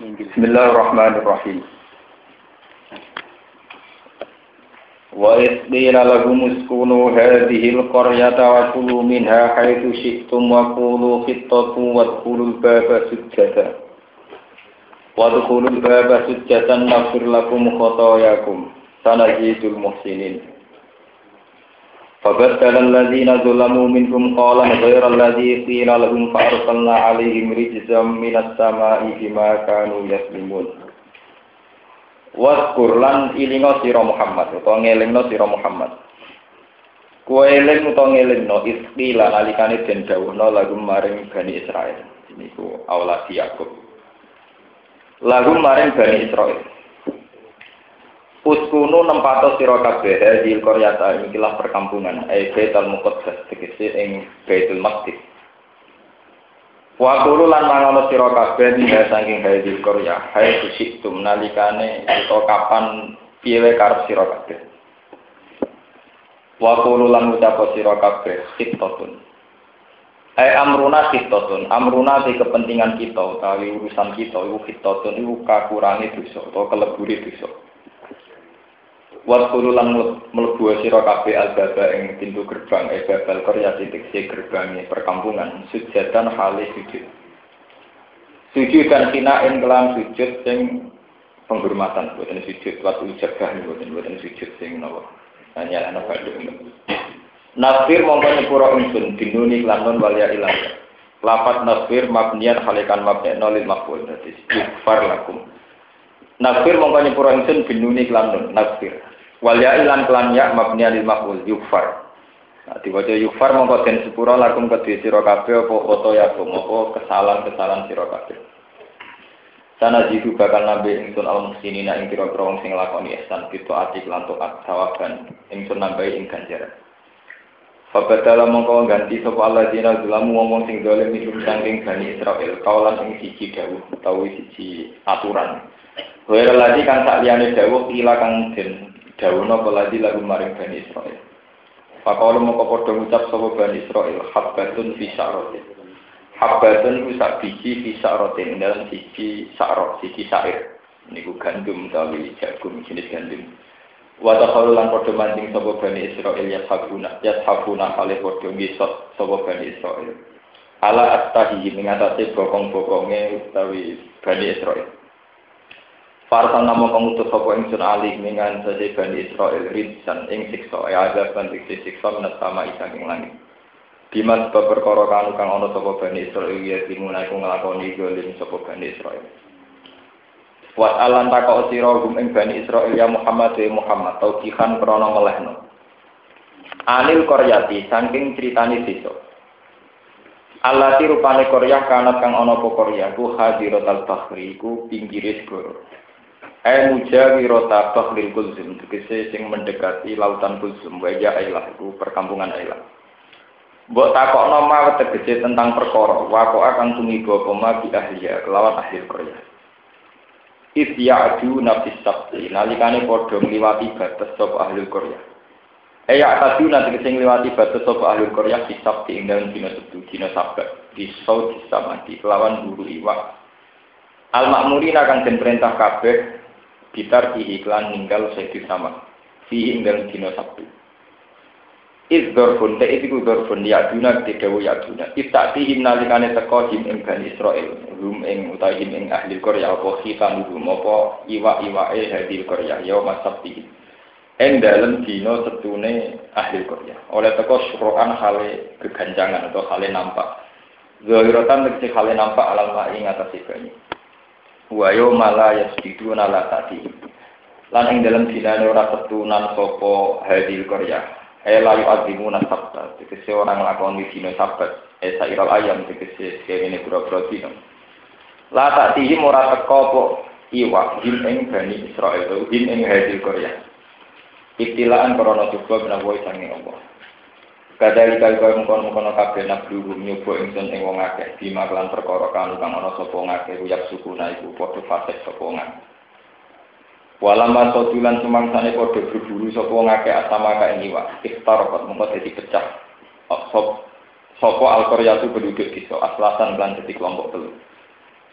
Bismillahirrahmanirrahim. Wa isqila lahum uskunu hadhihi al-qaryata wa minha haitsu syi'tum wa qulu khittatu wa qulul baba sujjata. Wa dukhulul baba sujjatan. فبدل الذين ظلموا منهم قولا غير الذي قيل لهم فأرسلنا عليهم رجزا من السماء بما كانوا يظلمون Waskur lan ilingo sira Muhammad utawa ngelingno sira Muhammad. Kowe eling utawa ngelingno istilah nalikane den dawuhna lagu maring Bani Israel. Niku aulad Yakub. Lagu maring Bani Israel. Uskunu nempato sira kabeh di Koryata ikilah perkampungan ai Baitul Muqaddas tegese ing Baitul Maqdis. Wa qulu lan mangono sira kabeh ning saking hadil Korya hai susitum nalikane utawa kapan piye karep sira kabeh. Wa qulu lan ucap sira kabeh khittatun. Ai amruna khittatun, amruna di kepentingan kita utawi urusan kita iku khittatun iku kakurange dosa utawa kelebure dosa. Waskulu lan mlebu sira kabeh albaba ing pintu gerbang e babal karya titik si gerbange perkampungan sujadan hale sujud. Sujud dan kinain kelam sujud sing penghormatan buatan sujud waktu ujabah buatan buatan sujud sing nawa hanya anak kandung. Nasfir mongko nyepuro ingsun dinuni lanon walia ilang. Lapat nasfir mabnian halikan mabnian nolil makbul dadi istighfar lakum. Nasfir mongko nyepuro ingsun binuni lanon nasfir. Wal ya ilan kelan ya mabni alil maf'ul yufar. Nah, diwaca yufar mongko den sepura lakum kedhe sira kabeh apa oto ya apa kesalahan-kesalahan sira kabeh. Sana jitu bakal nabi ingsun al muhsinina ing kira-kira wong sing nglakoni ihsan kita ati lan taat sawaban ingsun nambahi ing ganjaran. Fabadala mongko ganti sapa Allah dina zulamu ngomong sing dolim minum sangking Bani Israel kaulan ing siji dawuh utawi siji aturan. Wira lagi kan sak liyane dawuh ila kang den Dawono peladi lagu maring Bani Israel. Pakolo mau padha ngucap sapa Bani Israel habbatun fi sa'rotin. Habbatun iku sak biji fi sa'rotin dalam siji sa'rot, siji sa'ir. Niku gandum utawi jagung jenis gandum. Wa takhalu lan padha mancing sapa Bani Israel ya sabuna, ya sabuna kale padha ngisot sapa Bani Israel. Ala astahi mengatasi bokong-bokonge utawi Bani Israel. Farsan namo pengutus sapa ingsun alih mingan sese Bani Israel ridsan ing siksa ya ada bantik siksa menes sama isang ing langit. Dimas sebab kanu kang ana sapa Bani Israel ya dimulai ku nglakoni golim sapa Bani Israel. Wat alan takok sira gum ing Bani Israel ya Muhammad ya Muhammad tauqihan krana melehno. Anil Koryati saking critane desa. Allah rupane Koryah kanat kang ana apa Koryah ku hadiratal bahri ku pinggire. Ai mujawi rota bahril kulzum tegese sing mendekati lautan kulzum wajah ailah iku perkampungan ailah. Mbok takokno ma tegese tentang perkara wako akan tumiba poma bi ahliya kelawan ahli Korea. If ya'du nafis sabti nalikane padha ngliwati batas sapa ahli Korea. Eya tadu nanti sing ngliwati batas sapa ahli Korea di sabti ing dalem dina Sabtu dina Sabat di saut samati kelawan buru iwak. Al makmurin akan den perintah kabeh Bitar di iklan ninggal sedi sama. Fi inggal dino sabtu. Iz dorfun, te itu dorfun, ya duna, dedawu ya duna. Iz tak dihim nalikane teko him ing Bani Israel. Hum ing utai him ing ahli Korea, apa khitam hum, apa iwa-iwa e ahli Korea. Ya mas sabti. Ing dalem dino setune ahli Korea. Oleh teko syuruan hale keganjangan atau hale nampak. Zahiratan tegesi hale nampak alam ma'i ngatasi banyak wa malah ya yasbidu nala tadi. Lan ing dalam dinane ora ketunan sapa hadil Korea e layu adimu nasabta tegese orang lakoni dina sabat. E sairal ayam tegese kene pura-pura dina. La tak tihim ora teko apa iwa him ing bani Israel. Him ing hadil Korea Ibtilaan korona coba menawa sange Allah Kadali kali kaya mengkono mengkono kabeh nak dulu nyoba ingsun ing wong akeh bima kelan perkara kanu kang ana sapa ngakeh suku iku padha fasik sapa ngakeh. Walama sodulan semangsane padha berburu sapa ngakeh asama ka ing iwak. Iftar kok mengko dadi pecah. Sop Sopo al itu penduduk desa aslasan lan jadi kelompok telu.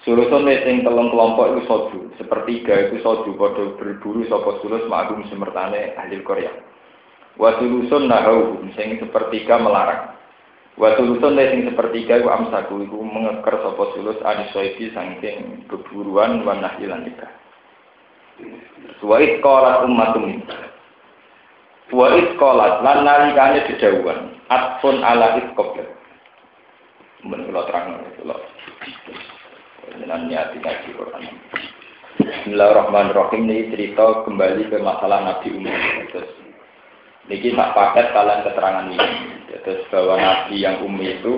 Sulusun sing telung kelompok itu soju, sepertiga itu soju pada berburu sopo sulus ma'agum semertane ahli Korea. Wa sulusun nahau sing sepertiga melarang. Wa sulusun sing sepertiga itu amsaku itu mengeker sopo sulus anisoifi sangking keburuan wa nahyilan nikah. Wa kolat umatum Wa kolat lan nalikane dedawuhan atfun ala itqob. Men kula terang kula. Dengan niat ngaji Quran. Bismillahirrahmanirrahim ini cerita kembali ke masalah Nabi Umar. Terus Niki tak paket kalian keterangan ini. Terus bahwa Nabi yang umi itu,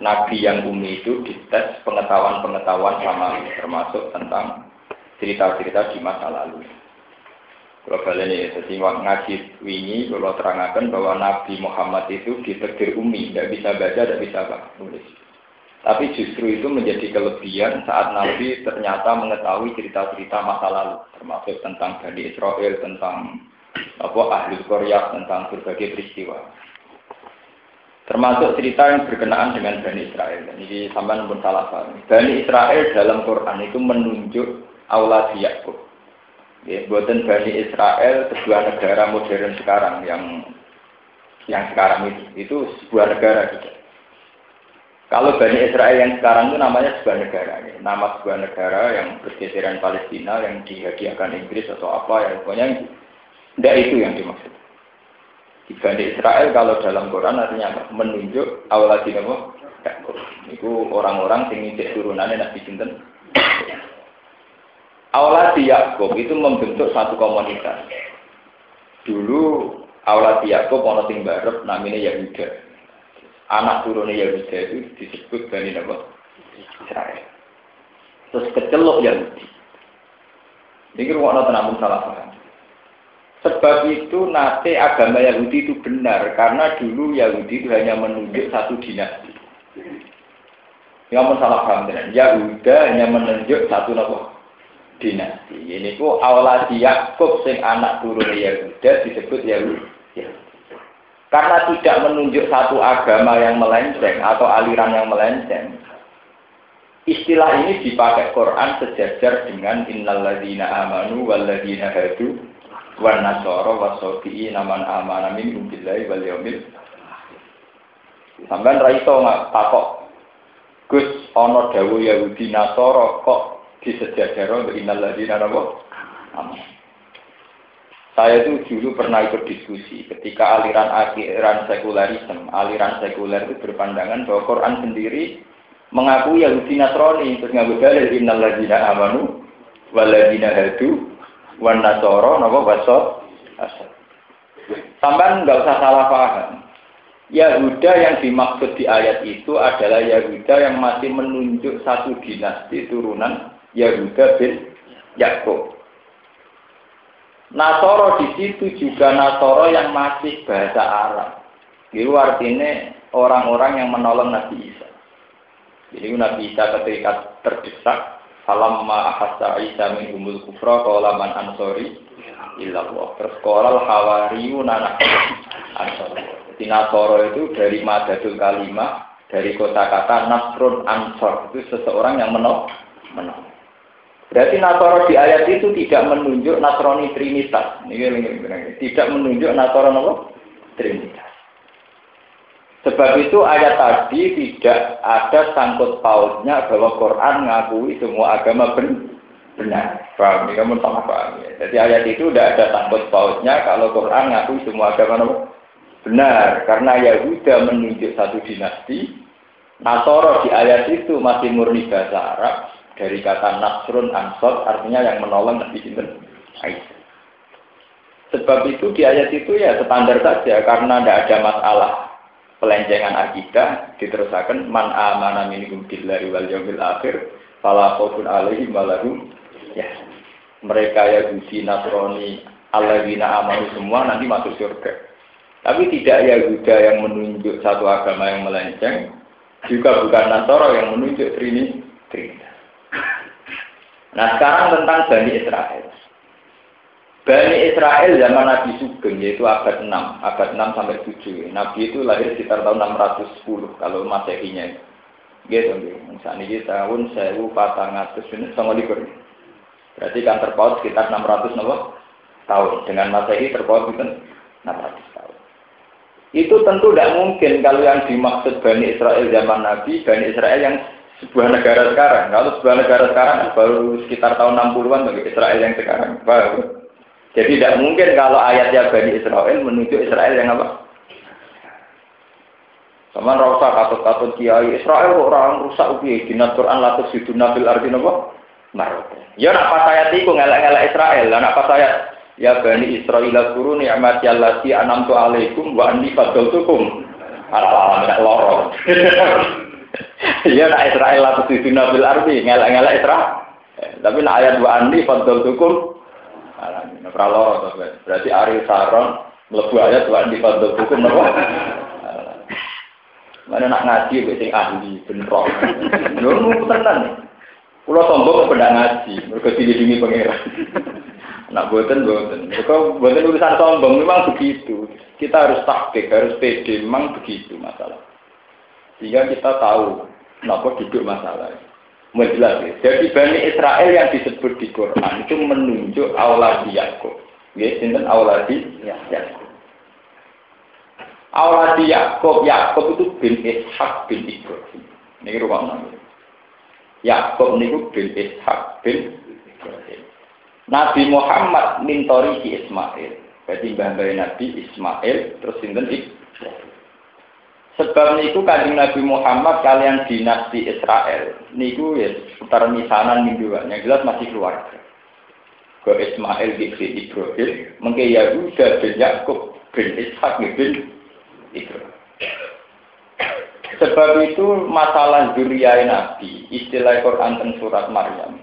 Nabi yang umi itu dites pengetahuan-pengetahuan sama termasuk tentang cerita-cerita di masa lalu. Kalau kalian ini, jadi ngaji ini, kalau terangkan bahwa Nabi Muhammad itu ditegir umi, tidak bisa baca, tidak bisa nulis. Tapi justru itu menjadi kelebihan saat Nabi ternyata mengetahui cerita-cerita masa lalu, termasuk tentang Bani Israel, tentang apa ahli Korea tentang berbagai peristiwa. Termasuk cerita yang berkenaan dengan Bani Israel. Ini sampai pun salah paham. Bani Israel dalam Quran itu menunjuk Allah Yakub. Ya, buatan Bani Israel sebuah negara modern sekarang yang yang sekarang itu itu sebuah negara juga. Kalau Bani Israel yang sekarang itu namanya sebuah negara, ya. nama sebuah negara yang bergeseran Palestina yang dihadiahkan Inggris atau apa ya pokoknya tidak itu yang dimaksud. Di Bani Israel kalau dalam Quran artinya menunjuk awal lagi nama Itu orang-orang yang ngicik turunannya Nabi Sinten. Awalati Yakub itu membentuk satu komunitas. Dulu Awalati Yakub ono sing barep namanya Yahuda. Anak turunnya Yahuda itu disebut Bani Nabi Israel. Terus kecelok Yahudi. Ini ruang namun salah paham. Sebab itu nanti agama Yahudi itu benar karena dulu Yahudi itu hanya menunjuk satu dinasti. Yang salah paham dengan Yahuda hanya menunjuk satu nopo dinasti. Ini ku awalati Yakub sing anak turun Yahuda disebut Yahudi. Karena tidak menunjuk satu agama yang melenceng atau aliran yang melenceng. Istilah ini dipakai Quran sejajar dengan innalladzina amanu walladzina hadu wan nasoro wasofi'i naman amana min billahi wal yaumil Sampeyan ra iso takok. Gus ana dawuh Yahudi Nasoro kok disejajaro innal ladina napa saya itu dulu pernah ikut diskusi ketika aliran aliran sekularisme, aliran sekuler itu berpandangan bahwa Quran sendiri mengakui Yahudi Nasrani terus nggak dalil innal ladina amanu waladina hadu wan nasoro nopo baso Sampai nggak usah salah paham. Yahuda yang dimaksud di ayat itu adalah Yahuda yang masih menunjuk satu dinasti turunan Yahuda bin Yakub. Nasoro di situ juga Nasoro yang masih bahasa Arab. Itu artinya orang-orang yang menolong Nabi Isa. Jadi Nabi Isa ketika terdesak, Falam ma ahassa Isa min umul kufra qala man ansori illa Allah. Terus qala al hawariyu nana ansori. Jadi Nasoro itu dari madadul kalimah dari kota kata Nasrun Ansor itu seseorang yang menol menol. Berarti Nasoro di ayat itu tidak menunjuk Nasrani Trinitas. Ini, tidak menunjuk Nasoro Trinitas. Sebab itu ayat tadi tidak ada sangkut pautnya bahwa Quran mengakui semua agama benar. Paham? Ini kamu sama paham ya. Jadi ayat itu tidak ada sangkut pautnya kalau Quran mengakui semua agama benar. Karena Yahuda menunjuk satu dinasti. Nasoro di ayat itu masih murni bahasa Arab. Dari kata Nasrun Ansor artinya yang menolong Nabi Sinten. Sebab itu di ayat itu ya standar saja karena tidak ada masalah pelencengan akidah diterusakan man amana minhum billahi wal yaumil akhir fala khaufun alaihim walahum ya. Mereka Yahudi Nasrani alladzina amanu semua nanti masuk surga. Tapi tidak Yahuda yang menunjuk satu agama yang melenceng juga bukan Nasoro yang menunjuk Trini Trinitas nah sekarang tentang Bani Israel Bani Israel zaman Nabi Sugeng yaitu abad 6, abad 6 sampai 7. Nabi itu lahir sekitar tahun 610 kalau Masehinya. Gitu nggih. Misalnya ini tahun 1400 ini sama likur. Berarti kan terpaut sekitar 600 nopo tahun. Dengan Masehi terpaut itu 600 tahun. Itu tentu tidak mungkin kalau yang dimaksud Bani Israel zaman Nabi, Bani Israel yang sebuah negara sekarang. Kalau sebuah negara sekarang baru sekitar tahun 60-an bagi Israel yang sekarang. Baru. Jadi tidak mungkin kalau ayatnya Bani Israel menunjuk Israel yang apa? Sama rasa katut-katut kiai Israel orang rusak ubi di Quran latus itu nabil arti nopo marot. Ya nak pas ayat itu ngelak-ngelak Israel, nak pas ayat ya Bani Israel guru ni'mati allati anamtu alaikum wa anni fadaltukum ala alam tidak lorong. Ya nak Israel latus itu nabil arti ngelak-ngelak Israel. Tapi nak ayat wa anni fadaltukum alamin. Loro to berarti Ari Saron mlebu ayat wa di fadl hukum napa? Mana nak ngaji wis sing ahli bener. Lho tenan. Kulo sombong kok ndak ngaji, mergo dilindungi pangeran. Nak buatan buatan. Kau buatan urusan sombong memang begitu. Kita harus taktik, harus pede, memang begitu masalah. Sehingga kita tahu kenapa duduk masalah. Ya. Jadi Bani Israel yang disebut di Quran itu menunjuk Auladi Yakub. Ya, sinten Auladi Yakub. Auladi Yakub, Yakub itu bin Ishak bin Ibrahim. Ini rumah nama. Yakub niku bin Ishak bin Ibrahim. Nabi Muhammad mintori Ismail. Jadi mbah Nabi Ismail terus sinten Ibrahim. Sebab niku kanjeng Nabi Muhammad kalian dinasti Israel. Niku ya seputar misanan minggu yang jelas masih keluarga. Ke Ismail bin Ibrahim, mengke Yahuda bin Yakub bin Ishak bin Ibrahim. Sebab itu masalah zuriyah Nabi, istilah Quran dan surat Maryam.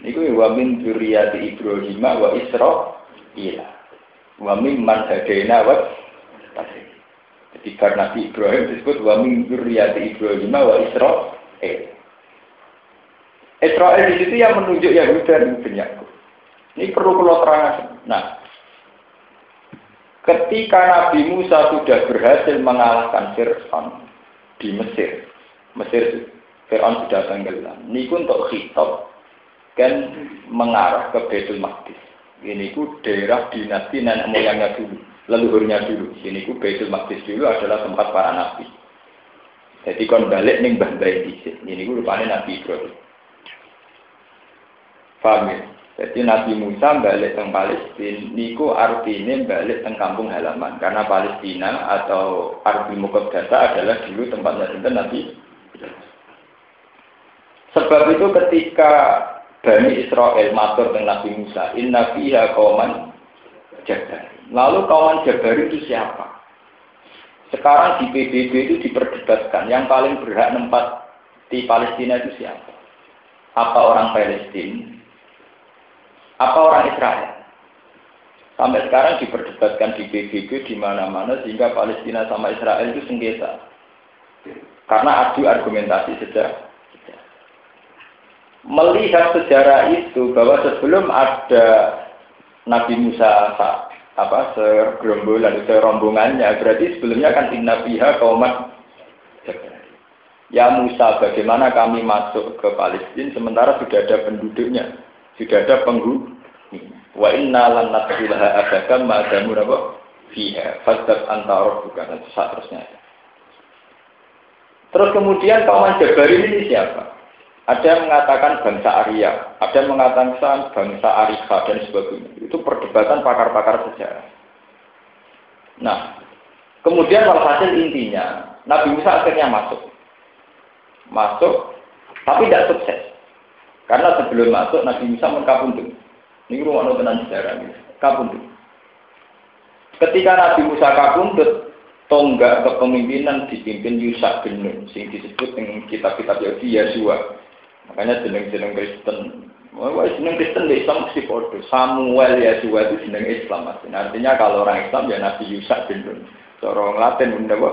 Niku ya, wa min zuriyati Ibrahim wa Israil. Wa min man hadaina wa tasir. Karena Nabi Ibrahim disebut wa min dzurriyyati Ibrahim wa Israel. Israel di situ yang menunjuk Yahuda dan Yakub. Ini perlu kalau terangkan. Nah, ketika Nabi Musa sudah berhasil mengalahkan Fir'aun di Mesir, Mesir Fir'aun sudah tenggelam. Ini untuk khitab kan mengarah ke Betul Maqdis. Ini ku daerah dinasti nenek moyangnya dulu leluhurnya dulu. Sini ku Baitul Maqdis dulu adalah tempat para nabi. Jadi kon balik ning Mbah Mbah Ini ku rupane Nabi Ibrahim. Paham ya? Jadi Nabi Musa balik ke Palestina, niku artinya balik ke kampung halaman. Karena Palestina atau Ardul Muqaddasa adalah dulu tempatnya sinten Nabi. Sebab itu ketika Bani Israel matur dengan Nabi Musa, Inna fiha kauman jaga. Lalu kawan Jabari itu siapa? Sekarang di PBB itu diperdebatkan, yang paling berhak nempat di Palestina itu siapa? Apa orang Palestina? Apa orang Israel? Sampai sekarang diperdebatkan di PBB di mana-mana sehingga Palestina sama Israel itu sengketa. Karena adu argumentasi sejarah. Melihat sejarah itu bahwa sebelum ada Nabi Musa apa segerombolan serombongannya berarti sebelumnya kan inna fiha kaumat Ya Musa, bagaimana kami masuk ke Palestina sementara sudah ada penduduknya, sudah ada penghuni. Wa inna lan nadkhulaha abadan ma damu apa? Fiha. Fastab antara bukan seterusnya. Terus kemudian kaum Jabari ini siapa? Ada yang mengatakan bangsa Arya, ada yang mengatakan bangsa Arika dan sebagainya. Itu perdebatan pakar-pakar sejarah. Nah, kemudian walhasil intinya, Nabi Musa akhirnya masuk. Masuk, tapi tidak sukses. Karena sebelum masuk, Nabi Musa mengkabundut. Ini rumah tenan sejarah ini. Kabundut. Ketika Nabi Musa kabundut, tonggak kepemimpinan dipimpin Yusak bin Nun, sing disebut dengan kitab-kitab Yahudi Yasua. Makanya jeneng-jeneng Kristen. Wah, jeneng Kristen di Islam mesti bodoh. Samuel Yesua itu jeneng Islam. Mas. Artinya kalau orang Islam ya Nabi Yusak bin Nun. Orang Latin bunda apa?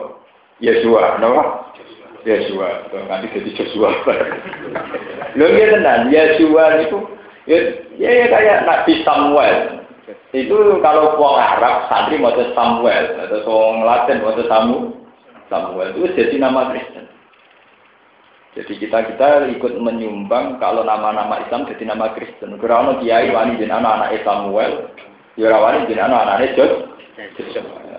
Yesua, apa? Yesua. Nanti jadi Joshua. Lo dia tenang, Yesua itu ya, ya, ya kayak Nabi Samuel. Itu kalau wong Arab santri mau Samuel atau wong Latin mau Samu Samuel itu jadi nama Kristen. Jadi kita kita ikut menyumbang kalau nama-nama Islam jadi nama Kristen. Karena kiai wani jadi anak-anak Samuel, ya wani jadi anak-anak Jos.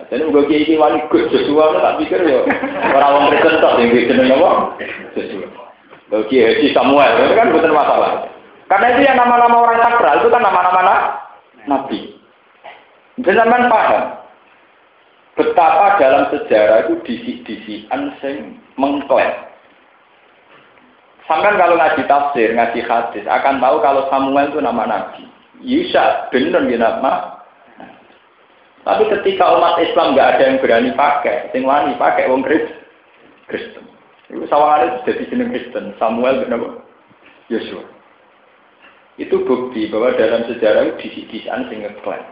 Jadi gue kiai ini wani Gus Joshua, tak pikir ya orang orang Kristen tak yang jenenge apa? Joshua. Gue kiai Samuel, itu kan bukan masalah. Karena itu yang nama-nama orang sakral itu kan nama-nama nabi. Jangan paham betapa dalam sejarah itu disik-disikan sing mengklaim Sampai kalau ngaji tafsir, ngaji hadis, akan tahu kalau Samuel itu nama Nabi. Yusa, benar ya nama. Tapi ketika umat Islam nggak ada yang berani pakai, sing wani pakai wong Kristen. Itu sawangan itu jadi jenis Kristen. Samuel benar Yosua. Itu bukti bahwa dalam sejarah itu disi-disian sing ngeklaim.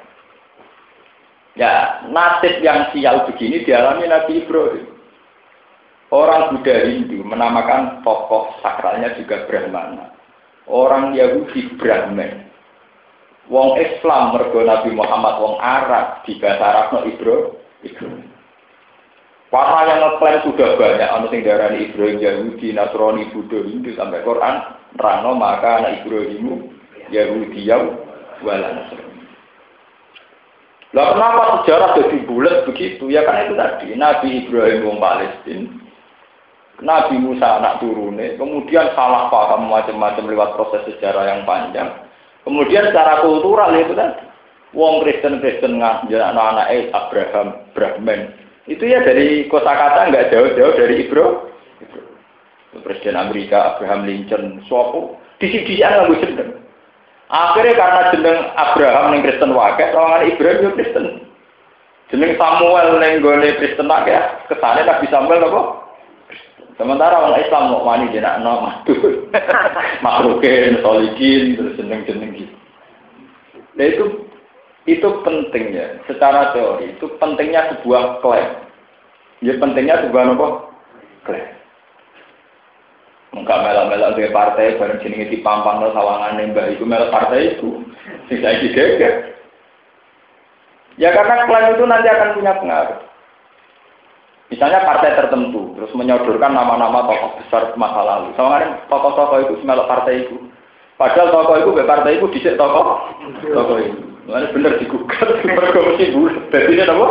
Ya, nasib yang sial begini dialami Nabi Ibrahim. Orang Buddha Hindu menamakan tokoh sakralnya juga Brahmana. Orang Yahudi Brahman. Wong Islam mergo Nabi Muhammad wong Arab di bahasa Arab no Ibro. Ibro. Warna yang ngeklaim sudah banyak, anu sing darani Ibrahim Yahudi, Nasrani, Buddha, Hindu sampai Quran, rano maka anak Ibrahimu Yahudi Yaw wala Lah kenapa sejarah jadi bulat begitu? Ya kan itu tadi Nabi Ibrahim wong Palestina, Nabi Musa anak turune, kemudian salah paham macam-macam lewat proses sejarah yang panjang. Kemudian secara kultural itu kan, wong Kristen Kristen ngajar anak-anak Abraham, Brahman. Itu ya dari kosakata nggak jauh-jauh dari Ibro. Presiden Amerika Abraham Lincoln, suatu di sini nggak jeneng. Akhirnya karena jeneng Abraham yang Kristen wakai, orang Ibrahim yang Kristen. Jeneng Samuel yang gue Kristen wakai, kesannya Nabi Samuel apa? Sementara orang Islam mau wani jenak no matur, makrukin, solikin, terus jeneng-jeneng gitu. Nah itu itu pentingnya secara teori itu pentingnya sebuah klaim. Ya pentingnya sebuah apa? Klaim. Enggak melak-melak dari partai bareng jenenge dipampang no sawangan mbah itu melak partai itu. Sing saiki Ya karena klaim itu nanti akan punya pengaruh. Misalnya partai tertentu, terus menyodorkan nama-nama tokoh besar masa lalu. Sama tokoh-tokoh itu semelok partai itu. Padahal tokoh itu, partai itu dicek tokoh, tokoh itu. Mana bener digugat, mereka mesti bulat. Jadi ini apa?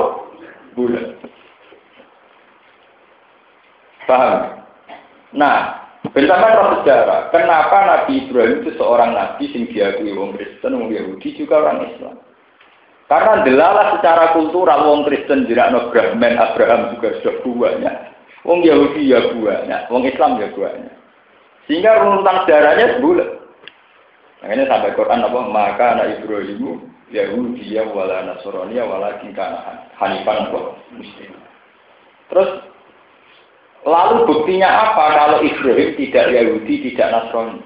Bulat. Paham? Nah, bersama roh sejarah, kenapa Nabi Ibrahim itu seorang nabi sing diakui wong Kristen, wong Yahudi juga orang Islam. Karena delalah secara kultural wong Kristen no Brahman Abraham juga sudah banyak. Wong Yahudi ya banyak, wong Islam ya banyak. Sehingga runutan sejarahnya sebulan. Makanya sampai Quran apa maka anak Ibrahimu Yahudi ya wala Nasrani ya wala kana Hanifan apa Muslim. Terus lalu buktinya apa kalau Ibrahim tidak Yahudi tidak Nasrani?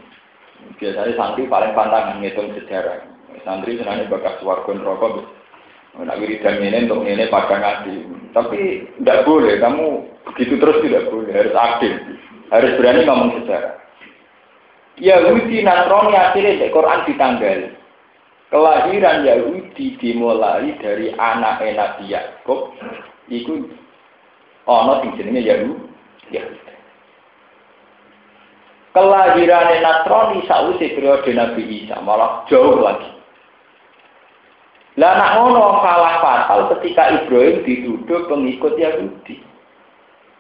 Biasanya santri paling pantangan ngitung sejarah. Santri senangnya bakas warga rokok Nak wiridan ini untuk ini pada ngaji. Tapi tidak boleh, kamu begitu terus tidak boleh, harus aktif. Harus berani ngomong sejarah. Yahudi Nasrani akhirnya di Quran ditanggal. Kelahiran Yahudi dimulai dari anak Nabi Yakub. Iku ono sing jenenge Yahudi. Kelahiran Nasrani sausi periode Nabi Isa malah jauh lagi. Lah nak ngono salah fatal ketika Ibrahim dituduh pengikut Yahudi.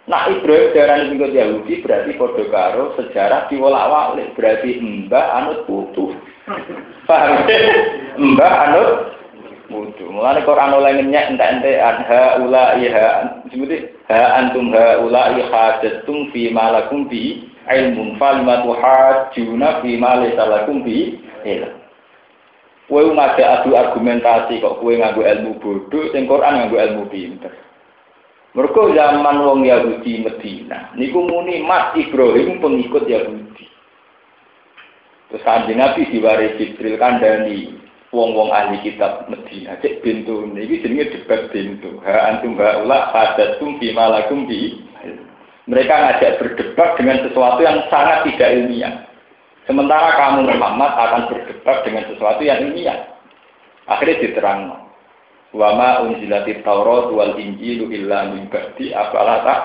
Nah Ibrahim darah pengikut Yahudi berarti kode karo sejarah diwolak-walik berarti mbah anut putu. Paham? mbah anut putu. Mulane Quran oleh ngenyek ente-ente anha ula iha sebuti ha antum ha ula hajatum fi malakum bi ilmun falimatu hajuna fi ma laysa bi ilm. Kue ngajak adu argumentasi kok kue nganggo ilmu bodoh, sing Quran nganggo ilmu pinter. Mereka zaman wong Yahudi Medina, niku muni Mas Ibrahim pengikut Yahudi. Terus kanjeng Nabi diwaris Jibril kandani wong-wong ahli kitab Medina. Cek bintu niki jenenge debat bintu. Ha antum haula hadatum bima lakum bi. Mereka ngajak berdebat dengan sesuatu yang sangat tidak ilmiah. Sementara kamu Muhammad akan berdebat dengan sesuatu yang ilmiah. Akhirnya diterang. Wama unzilati Taurat wal Injil illa min ba'di afala tak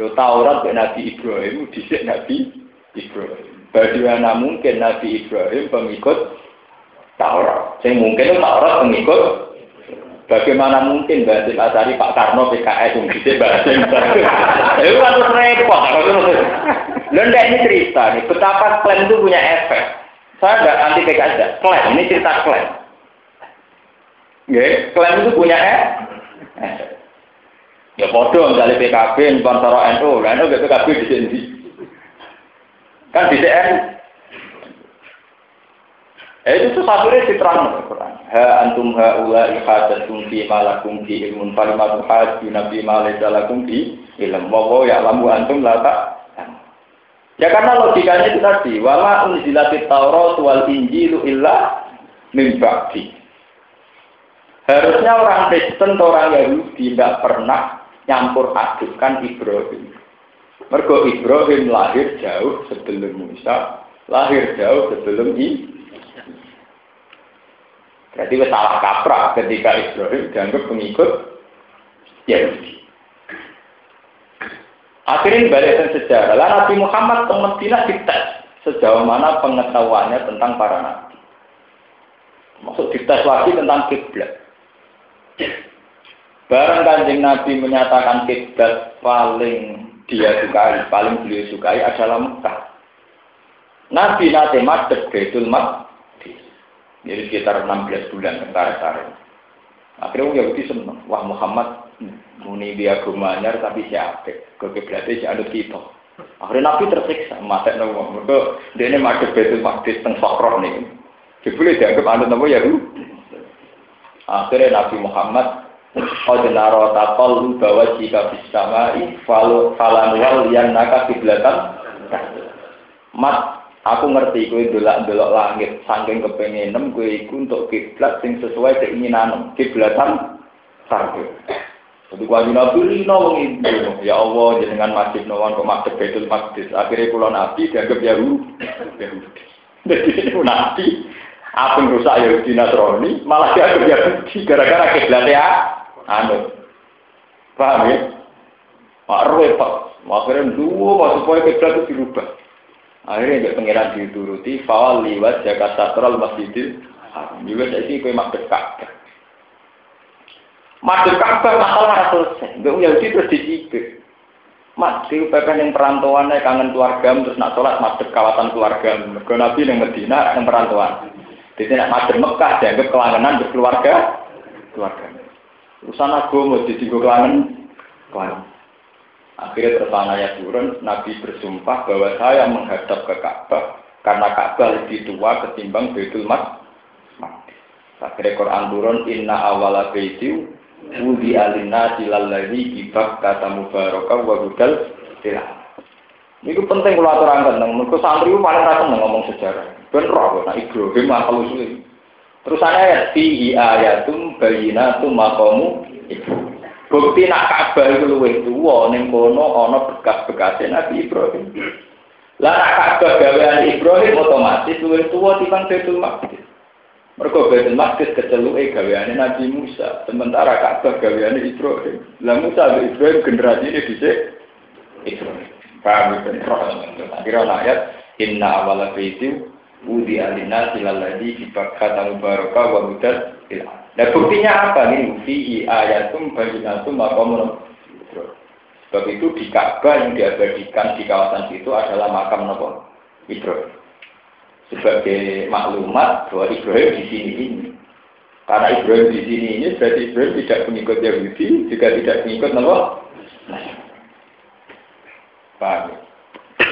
Lo Taurat ke Nabi Ibrahim dhisik Nabi Ibrahim. Bagaimana mungkin Nabi Ibrahim pengikut Taurat? Saya mungkin Taurat pengikut Bagaimana mungkin Basim Asari Pak Karno PKS yang bisa Basim Itu harus repot. Dan ini cerita nih, betapa klaim itu punya efek. Saya tidak anti PKS, klaim. Ini cerita klaim. Nggih, klaim itu punya efek. Ya bodoh misalnya PKB, sponsor NU, NU PKB di sini. Kan di CN Eh itu sesuatu di terang Quran. Ha antum ha ula ihadatum fi malakum fi ilmun falimatu haju nabi malaysa lakum fi ilm. Wa ya lamu antum la tak. Ya karena logikanya itu tadi, wala unzilatit Taurat wal Injilu illa min ba'di. Harusnya orang Kristen atau orang Yahudi tidak pernah nyampur adukkan Ibrahim. Mergo Ibrahim lahir jauh sebelum Musa, lahir jauh sebelum Isa. Berarti wis salah kaprah ketika Ibrahim dianggap pengikut Yahudi. Akhirnya balik sejarah. Lalu Nabi Muhammad Medina dites sejauh mana pengetahuannya tentang para nabi. Maksud dites lagi tentang kiblat. Barang kanjeng Nabi menyatakan kiblat paling dia sukai, paling beliau sukai adalah Mekah. Nabi nanti madep Baitul Maqdis jadi sekitar 16 bulan tentara tarik. Akhirnya Yahudi seneng. Wah Muhammad muni dia gumanyar tapi siapa? Kekiblatnya anut kita. Akhirnya Nabi tersiksa. Mata nopo. Mereka dia ini masuk betul makdis teng sokroh nih. Jebule dianggap anut nopo Yahudi. Akhirnya Nabi Muhammad Qad naro taqallu bahwa jika bisamai falu falanwal yang naka kiblatan mat Aku ngerti kowe delok-delok langit saking kepengenem kowe iku untuk kiblat sing sesuai keinginan kiblatan sarbe. Jadi wajib nabi rino wong ya Allah jenengan masjid nawan kok masjid betul masjid. Akhirnya pulau nabi dianggap Yahudi. Yahudi. Jadi ini nabi apa rusak Yahudi Nasrani malah dianggap Yahudi gara-gara kiblatnya anu. Paham ya? Mak repot. Akhirnya dua supaya kiblat itu dirubah. Akhirnya dia pengiran dituruti, fawal liwat jaga satral masjidil haram. Juga saya sih kue madep Ka'bah. Madep Ka'bah masalah selesai. Enggak Yahudi terus dicibir. Mati pepen yang perantauannya kangen keluarga terus nak sholat madep kawasan keluarga. Mereka Nabi yang Medina yang perantauan. Jadi nak madep Mekah dianggap kelangenan berkeluarga keluarga. Urusan aku mau jadi kelangen kelangen. Akhirnya tertananya turun, Nabi bersumpah bahwa saya menghadap ke Ka'bah karena Ka'bah lebih tua ketimbang Baitul Maqdis. Akhirnya Quran turun, Inna awala baiti wudi alina silalladhi kibak kata wa hudal Ini penting kalau aturan tentang mereka santri paling rasa ngomong sejarah. Ben roh, nah Ibrahim akal usul. Terus saya fi ayatum bayinatum maqamu Ibrahim. Bukti nak Ka'bah itu luwih tuwa ning kono ana bekas-bekase Nabi Ibrahim. Lah nak Ka'bah gawean Ibrahim otomatis luwih tuwa timbang Baitul Maqdis. Mergo Baitul Maqdis keceluke gaweane Nabi Musa, sementara Ka'bah gaweane Ibrahim. Lah Musa dan Ibrahim generasi ini dhisik Ibrahim. Paham ben Akhirnya ayat inna awala baiti Udi alina silalladhi kibakata mubaraka wa hudal ilham. Nah buktinya apa nih? Fi ayatum bayinatum maqamun Sebab itu di Ka'bah yang diabadikan di kawasan itu adalah makam Nabi Ibrahim. Sebagai maklumat bahwa Ibrahim di sini ini. Karena Ibrahim di sini ini berarti Ibrahim tidak mengikut Yahudi, juga tidak mengikut Nabi. Paham ya?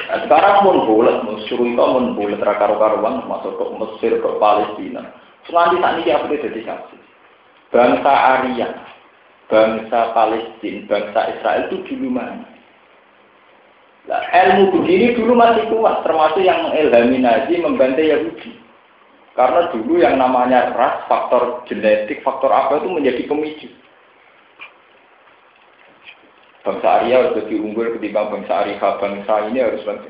Nah, sekarang pun bulat, musuh itu pun bulat, rakar-karuan masuk ke Mesir, ke Palestina. Selanjutnya ini apa jadi saksi? Bangsa Arya, bangsa Palestina, bangsa Israel itu dulu mana? Nah, ilmu begini dulu masih kuat, termasuk yang mengilhami Nazi membantai Yahudi. Karena dulu yang namanya ras, faktor genetik, faktor apa itu menjadi pemicu. Bangsa Arya harus lebih unggul ketimbang bangsa Arya, bangsa ini harus bangsa.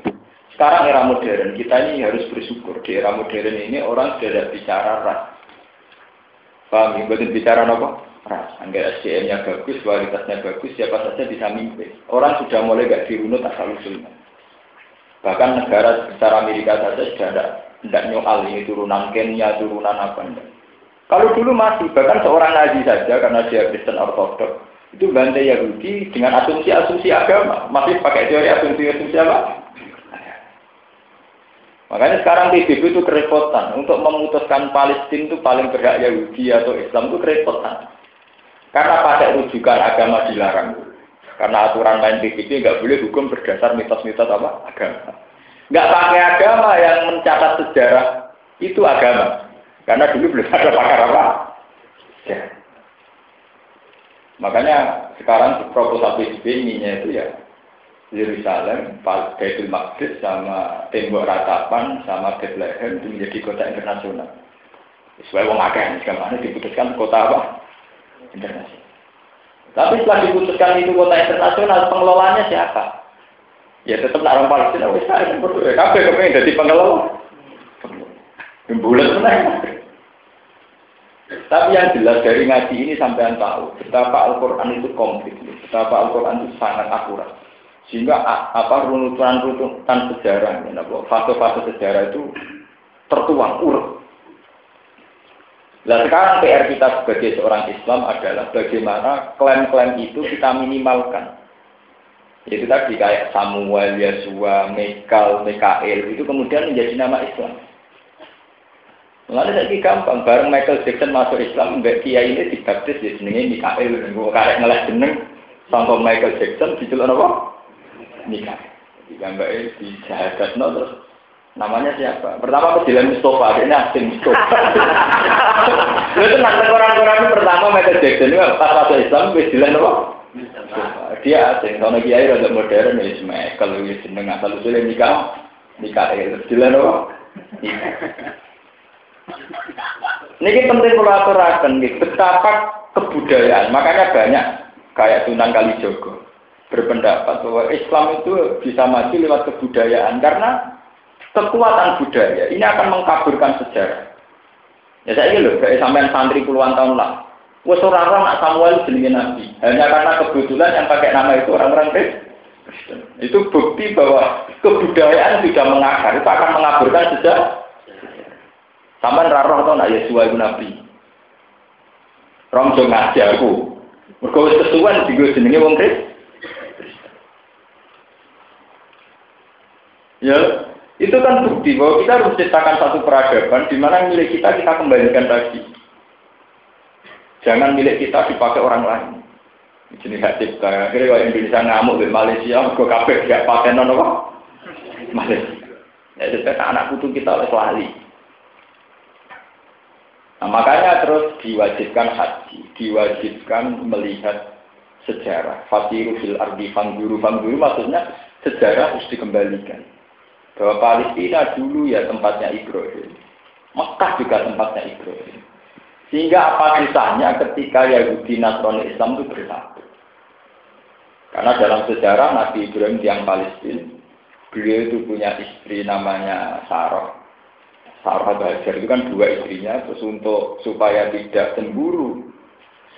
Sekarang era modern, kita ini harus bersyukur. Di era modern ini orang sudah bicara ras Paham ya? Bukan bicara apa? Anggar SDM-nya bagus, kualitasnya bagus, siapa saja bisa mimpin. Orang sudah mulai gak dirunut asal usulnya. Bahkan negara besar Amerika saja sudah ada tidak nyoal ini turunan Kenya, turunan apa enggak. Kalau dulu masih, bahkan seorang Nazi saja karena dia Kristen Ortodok, itu bantai Yahudi dengan asumsi-asumsi agama, masih pakai teori asumsi-asumsi apa? Makanya sekarang PBB itu kerepotan. Untuk memutuskan Palestina itu paling berhak Yahudi atau Islam itu kerepotan. Karena pakai rujukan agama dilarang. Karena aturan main PBB nggak boleh hukum berdasar mitos-mitos apa? Agama. Nggak pakai agama yang mencatat sejarah itu agama. Karena dulu belum ada pakar apa? Ya. Makanya sekarang proposal PBB ininya itu ya Yerusalem, Baitul Maqdis sama tembok ratapan sama Bethlehem itu menjadi kota internasional. Sesuai wong akeh sekarang diputuskan kota apa? Internasional. Tapi setelah diputuskan itu kota internasional, pengelolanya siapa? Ya tetap orang Palestina, wis kan berdua. Kabeh kepengen jadi pengelola. Bulan menang. Tapi yang jelas dari ngaji ini sampai tahu betapa Al-Quran itu komplit, betapa Al-Quran itu sangat akurat. Sehingga apa runutan-runutan sejarah, ya, fase-fase sejarah itu tertuang urut. Nah sekarang PR kita sebagai seorang Islam adalah bagaimana klaim-klaim itu kita minimalkan. Itu tadi kayak Samuel, Yesua, Mekal, Mikael itu kemudian menjadi nama Islam. Lalu lagi gampang, bareng Michael Jackson masuk Islam, mbak Kiai ini dibaptis di sini Mikael, gue karek ngelah jeneng, sampai Michael Jackson, dijelur apa? Nikah. Jika Mbak dijahadat no, terus namanya siapa? Pertama kejadian Mustafa, ini asing Mustafa. itu nanti orang-orang pertama Michael Jackson itu pas masuk Islam, kejadian apa? Dia asing, kalau kiai rada modern ya Michael, ya jeneng asal usulnya nikah, nikah itu kejadian apa? Ini penting kalau aturakan, betapa kebudayaan, makanya banyak kayak Sunan Kalijogo berpendapat bahwa Islam itu bisa maju lewat kebudayaan karena kekuatan budaya ini akan mengkaburkan sejarah. Ya saya ini loh, kayak sampai santri puluhan tahun lah. Wes orang nak Samuel jenenge nabi. Hanya karena kebetulan yang pakai nama itu orang-orang Kristen. Itu bukti bahwa kebudayaan sudah mengakar, itu akan mengaburkan sejarah. Sampai raro atau nak Yesus itu nabi. Rom jong ngaji aku. Mergo wis kesuwen digo jenenge wong Kristen. Ya, itu kan bukti bahwa kita harus menciptakan satu peradaban di mana milik kita kita kembalikan lagi. Jangan milik kita dipakai orang lain. Jenis hak cipta. Akhirnya kalau Indonesia ngamuk di Malaysia, gue kafe gak pakai nono apa? Malaysia. Ya, itu anak putu kita oleh lali. Nah, makanya terus diwajibkan haji, diwajibkan melihat sejarah. Fasiru fil ardi fangguru, fangguru maksudnya sejarah harus dikembalikan bahwa Palestina dulu ya tempatnya Ibrahim. Mekah juga tempatnya Ibrahim. Sehingga apa susahnya ketika Yahudi Nasrani Islam itu bersatu. Karena dalam sejarah Nabi Ibrahim yang Palestina, beliau itu punya istri namanya Sarah. Sarah Bajar itu kan dua istrinya, terus untuk supaya tidak cemburu,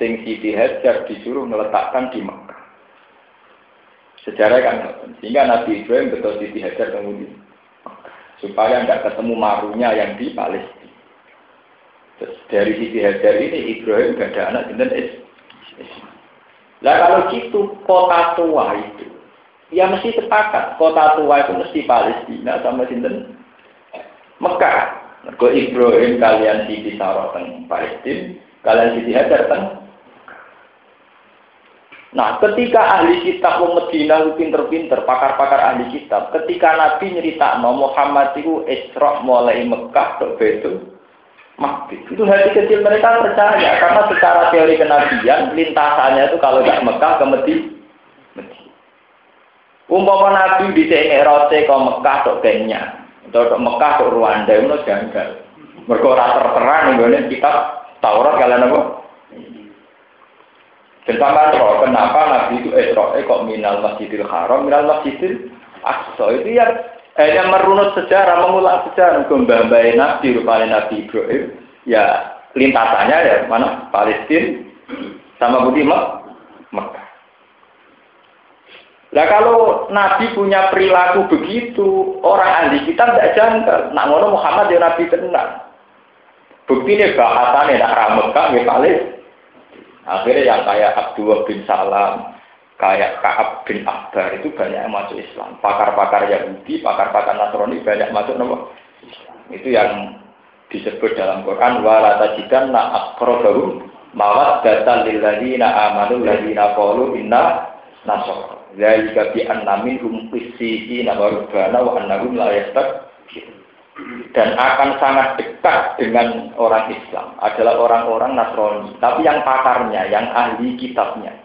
sing Siti Hajar disuruh meletakkan di Mekah. Sejarah kan, sehingga Nabi Ibrahim betul Siti Hajar kemudian supaya nggak ketemu marunya yang di Palestina. Dari sisi Hajar ini Ibrahim gak ada anak dan is. Lah kalau gitu kota tua itu, ya mesti sepakat kota tua itu mesti Palestina sama sinten Mekah. Mergo Ibrahim kalian Siti Sarah Palestina, kalian Siti Hajar teng Nah, ketika ahli kitab wong Medina pinter-pinter, pakar-pakar ahli kitab, ketika Nabi nyerita Muhammad itu Isra mulai Mekah ke Betul Makdis. Itu hati kecil mereka percaya karena secara teori kenabian lintasannya itu kalau tidak Mekah ke Medina. Umpama Nabi di sini rote ke Mekah ke Kenya, atau ke Mekah ke Rwanda itu janggal. Mereka terang ini kitab Taurat kalian apa? Dan sampai roh, kenapa Nabi itu Esra eh, kok minal masjidil haram, minal masjidil aqsa itu ya hanya merunut sejarah, mengulang sejarah. Mbah Nabi, rupanya Nabi Ibrahim, ya lintasannya ya mana Palestina sama Budi Mekah. Nah kalau Nabi punya perilaku begitu, orang ahli kita tidak janggal. Nak ngono Muhammad ya Nabi tenang. Bukti ini bahasannya nak Mekah ya Palestina. Akhirnya yang kayak Abdullah bin Salam, kayak Kaab bin Akbar itu banyak yang masuk Islam. Pakar-pakar Yahudi, pakar-pakar Nasrani banyak masuk nomor Itu yang disebut dalam Quran wala tajidan na aqrabahum mawaddatan lil ladzina amanu ladzina qalu inna nasara. Zalika bi anna minhum qissina wa rubbana wa annahum la dan akan sangat dekat dengan orang Islam. Adalah orang-orang Nasrani, tapi yang pakarnya, yang ahli kitabnya.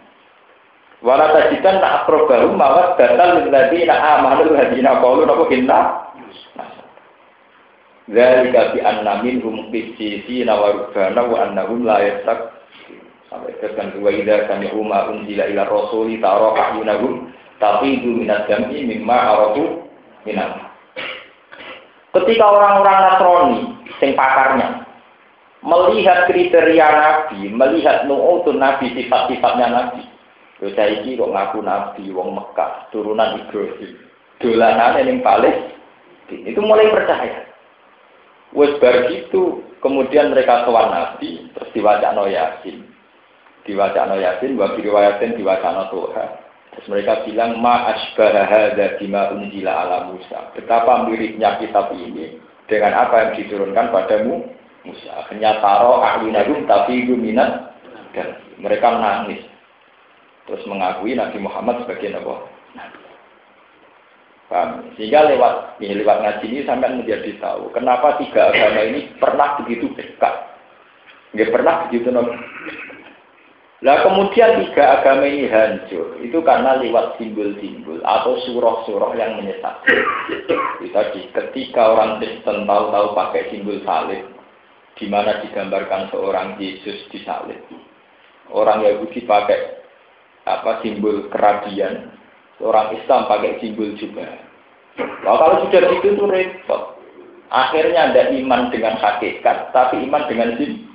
Wala tajidan tak akrobahu mawat batal lilladzina amanu hadina qalu napa inna. Dzalika bi anna minhum qissina wa rubbana wa annahum la yastak. Sampai tekan dua ida kami umma unzila ila rasuli taro ayunahum tafidu minat jam'i mimma arafu minat ketika orang-orang Nasrani sing pakarnya melihat kriteria Nabi, melihat nu'utun Nabi, sifat-sifatnya Nabi, Yo saiki kok ngaku nabi wong Mekah, turunan Ibrahim. Dolanane ning Palestina. Itu mulai percaya. Wes gitu, kemudian mereka sowan nabi, terus diwacana Yasin. Diwacana Yasin, wa riwayatin Tuhan. Terus mereka bilang ma asbaha hadza bima unzila ala Musa. Betapa miripnya kitab ini dengan apa yang diturunkan padamu Musa. Hanya taro ahlunahum tapi minat dan mereka nangis terus mengakui Nabi Muhammad sebagai Nabi. Paham? Sehingga lewat ini lewat ngaji ini sampai menjadi tahu kenapa tiga agama ini pernah begitu dekat. Nggak pernah begitu nabi. Lah kemudian tiga agama ini hancur itu karena lewat simbol-simbol atau surah-surah yang menyesat. Tadi ketika orang Kristen tahu-tahu pakai simbol salib, di mana digambarkan seorang Yesus di salib. Orang Yahudi pakai apa simbol kerabian. Orang Islam pakai simbol juga. Nah, kalau sudah itu tuh repot. Akhirnya ada iman dengan hakikat, tapi iman dengan sim.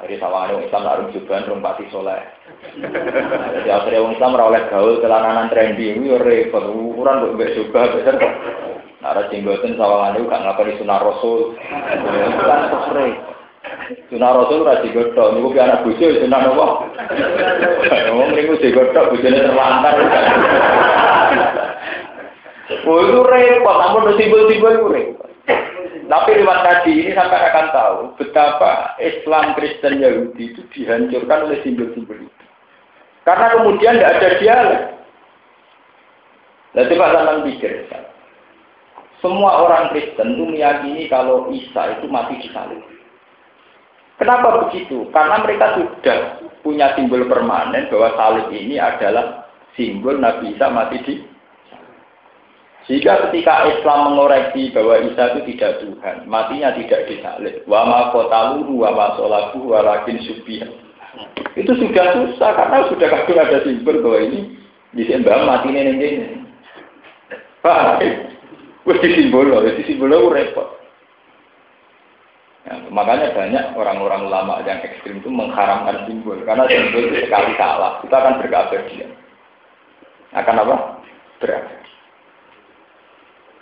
Akhirnya sama orang Islam harus juga rumpati soleh. Jadi akhirnya orang Islam oleh gaul celananan trendy ini repot. Ukuran untuk juga besar. Nara jenggoten sawangan itu gak ngapa di sunnah rasul. Kan repot. Sunah Rasul ora digodhog, niku ki anak bojo sunah napa? Wong niku digodhog bojone terlantar. Oh itu repot, namun simbol-simbol itu repot. Tapi lewat tadi ini sampai akan tahu betapa Islam Kristen Yahudi itu dihancurkan oleh simbol-simbol itu. Karena kemudian tidak ada dialog. Nah coba sampai pikir. Semua orang Kristen itu meyakini kalau Isa itu mati di salib. Kenapa begitu? Karena mereka sudah punya simbol permanen bahwa salib ini adalah simbol Nabi Isa mati di sehingga ketika Islam mengoreksi bahwa Isa itu tidak Tuhan, matinya tidak disalib. Wa ma qataluhu wa ma salabuhu walakin subih. Itu sudah susah karena sudah kadung ada simbol bahwa ini disembah mati ini ini. Pak, wis simbol loh, wis simbol repot. Ya, makanya banyak orang-orang ulama yang ekstrim itu mengharamkan simbol karena simbol itu sekali salah kita akan berkeabadian. Akan apa? Berabadi.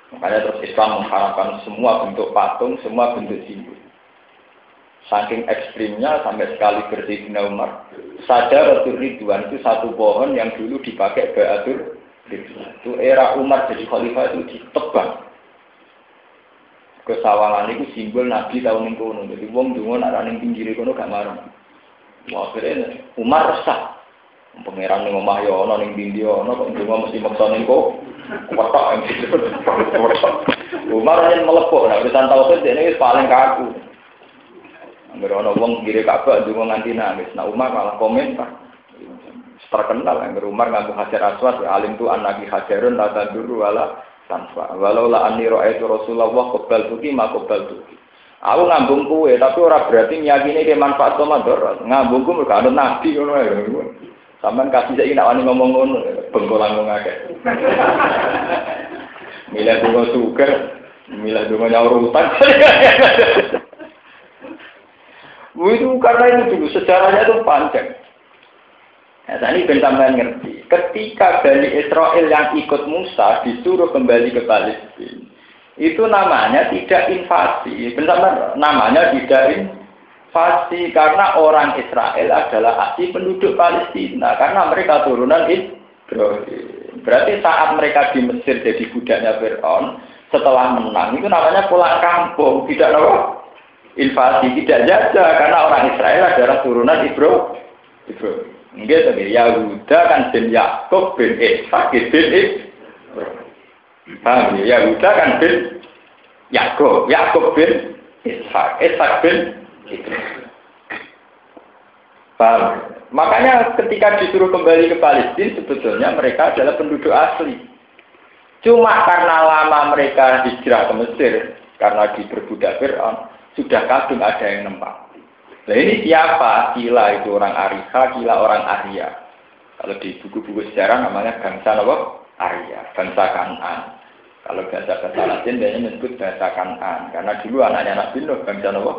Makanya terus Islam mengharamkan semua bentuk patung, semua bentuk simbol. Saking ekstrimnya sampai sekali bersihnya Umar. Saja Rasul Ridwan itu satu pohon yang dulu dipakai Ridwan. Itu era Umar jadi khalifah itu ditebang kesawangan itu simbol Nabi tahun ini kono. Jadi wong dungo nak ning pinggir kono gak marah. Wah, akhirnya Umar resah. Pangeran ning omah yo ana ning dindi ana kok dungo mesti maksa. Wetok yang Umar yen melepok nek urusan tauhid wis paling kaku. Angger ana wong pinggir Ka'bah dungo nganti nangis. Nah Umar malah komen Pak. terkenal yang Umar nganggo hajar aswad alim tu anaki hajarun tata dulu wala tanpa. Walau lah ani itu Rasulullah kebal tuki mak kebal tuki. Aku ngambung kue, tapi orang berarti meyakini ke manfaat sama dorot. Ngambung kue ada nabi ngono ya. Sampai kasih saya nak wani ngomong ngono, bengkolan ngomong akeh. Milih bunga suka, Milah dulu nyaur utang. itu karena itu dulu sejarahnya itu panjang. Nah, ini ben sampean ngerti. Ketika Bani Israel yang ikut Musa disuruh kembali ke Palestina, itu namanya tidak invasi. Benar namanya tidak invasi karena orang Israel adalah asli penduduk Palestina karena mereka turunan Ibrahim. Berarti saat mereka di Mesir jadi budaknya Fir'aun, setelah menang itu namanya pulang kampung, tidak apa? Invasi, tidak jajah karena orang Israel adalah turunan Ibro. Ibro. Enggak tapi Yahuda kan bin Yakub bin Ishak bin Ibrahim. Ya? Yahuda kan bin Yakub, Yakub bin Ishak, Ishak bin Ibrahim. Paham? Makanya ketika disuruh kembali ke Palestina sebetulnya mereka adalah penduduk asli. Cuma karena lama mereka hijrah ke Mesir, karena diperbudak Fir'aun, sudah kadung ada yang nempak. Nah ini siapa? Kila itu orang Ariha, Kila orang Arya. Kalau di buku-buku sejarah namanya bangsa apa? Arya, bangsa Kanan. Kalau bahasa bahasa Latin dia menyebut bahasa Kanan, karena dulu anaknya Nabi Nuh bangsa apa?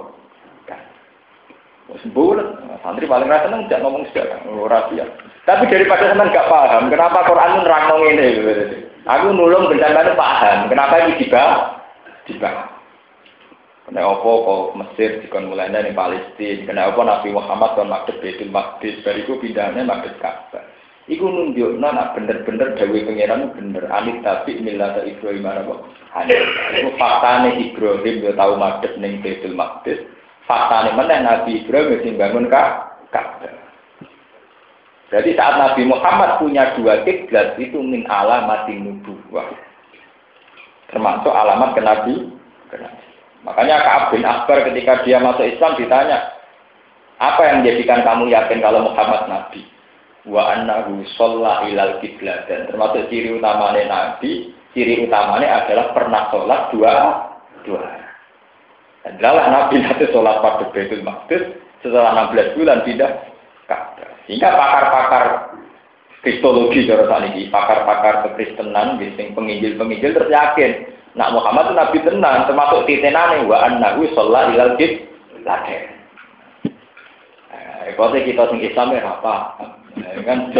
Kan. Bulat, santri paling rasa seneng tidak ngomong sejarah, oh, rahasia. Tapi daripada seneng gak paham, kenapa Quran nerangno ini? Aku nulung bencana paham. Kenapa ini dibahas? Dibahas. Kenapa kok Mesir dikon mulai dari Palestina? Kenapa Nabi Muhammad kon makdib Baitul Maqdis? Bariku pindahnya makdib Ka'bah. Iku nunjuk nana bener-bener Dewi Pangeran bener. Anit tapi milata Ibrahim apa? Hanif. Iku faktane Ibrahim yo tahu makdib ning Baitul Maqdis. Faktane mana Nabi Ibrahim sing bangun Ka'bah. Jadi saat Nabi Muhammad punya dua kiblat itu min alamatin nubuwah. Termasuk alamat ke Nabi. Makanya Ka'ab bin Akbar ketika dia masuk Islam ditanya, apa yang menjadikan kamu yakin kalau Muhammad Nabi? Wa annahu sholla ilal kiblat. Dan termasuk ciri utamanya Nabi, ciri utamanya adalah pernah sholat dua dua. Adalah Nabi nanti sholat pada Baitul Maqdis setelah 16 bulan tidak Ka'bah. Sehingga pakar-pakar kristologi cara ini, pakar-pakar kekristenan, bising penginjil-penginjil terus yakin, nak Muhammad itu nabi tenan, termasuk titenane wa annahu sholat ilal kib lade. Eh, kalau kita sing Islam ya apa? Eh, kan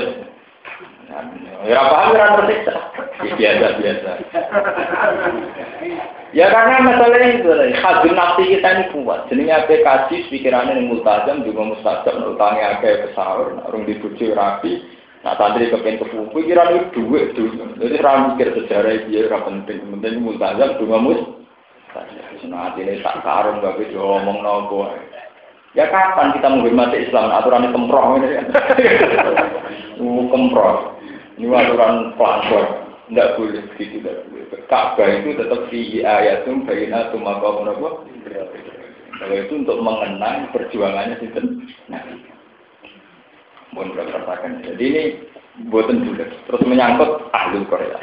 Ya paham kan tersiksa. Biasa biasa. Ya karena masalah itu. Hadir nafsi kita ini kuat. Jadi apa kaji pikirannya yang multazam juga mustajab. Utangnya agak besar. Orang dibujuk rapi. Nah santri kepen kepu. Pikiran itu duit tuh. Jadi orang mikir sejarah dia orang penting. Penting multazam juga mus. Nah ini tak karung gak bisa ngomong nopo. Ya kapan kita menghormati Islam? Aturan kemproh ini kan. kemproh. Ini aturan pelanggar, tidak boleh begitu, tidak boleh. Ka'bah itu tetap di ayatum bayina tumaka apa? Kalau itu untuk mengenang perjuangannya itu. Nah, mohon rasakan. Jadi ini buatan juga. Terus menyangkut ahli Korea.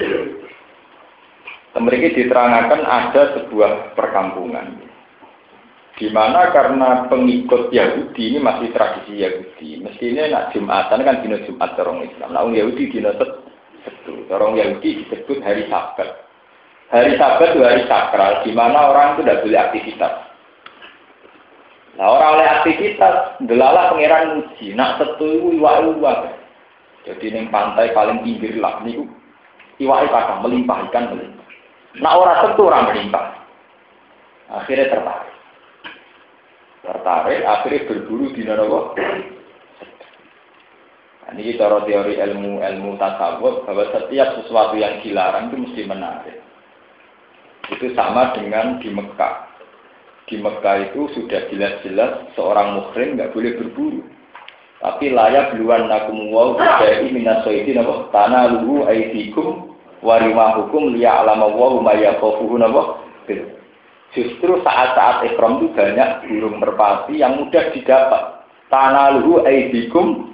Mereka diterangkan ada sebuah perkampungan di mana karena pengikut Yahudi ini masih tradisi Yahudi. Mestinya nak Jumatan kan dino Jumat orang Islam. Nah, Yahudi dino setu. Orang Yahudi disebut hari Sabat. Hari Sabat itu hari sakral, di mana orang itu tidak boleh aktivitas. Nah, orang oleh aktivitas, delalah pangeran muji. Nak setu iwa-iwa. Jadi neng pantai paling pinggir lah niku iwak ikan melimpah ikan melimpah. Nah orang setu orang melimpah. Akhirnya tertarik tertarik akhirnya berburu di nopo nah, ini cara teori ilmu ilmu tasawuf bahwa setiap sesuatu yang dilarang itu mesti menarik. Itu sama dengan di Mekah. Di Mekah itu sudah jelas-jelas seorang muhrim nggak boleh berburu. Tapi layak duluan nakum wow dari minasoidi nabo tanah luhu aidikum warimahukum liya alama wow maya kofuhu nabo Justru saat-saat ikram itu banyak burung merpati yang mudah didapat. Tanah luhu aidikum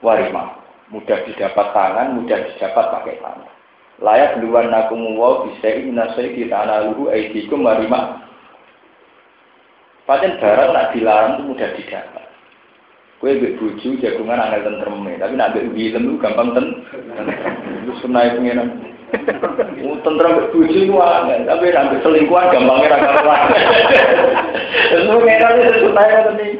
warima. Mudah didapat tangan, mudah didapat pakai tangan. Layak duluan nakum wow bisa inasai di tanah luhu aidikum warima. Paten barang nak dilarang itu mudah didapat. Kue bek buju jagungan angel tentreme, tapi nak bek film itu gampang ten. Itu sunai pengenan. Tentram bojo ku tapi sampai selingkuhan gampangnya ra karuan. Terus pengeran itu sunai ngoten iki.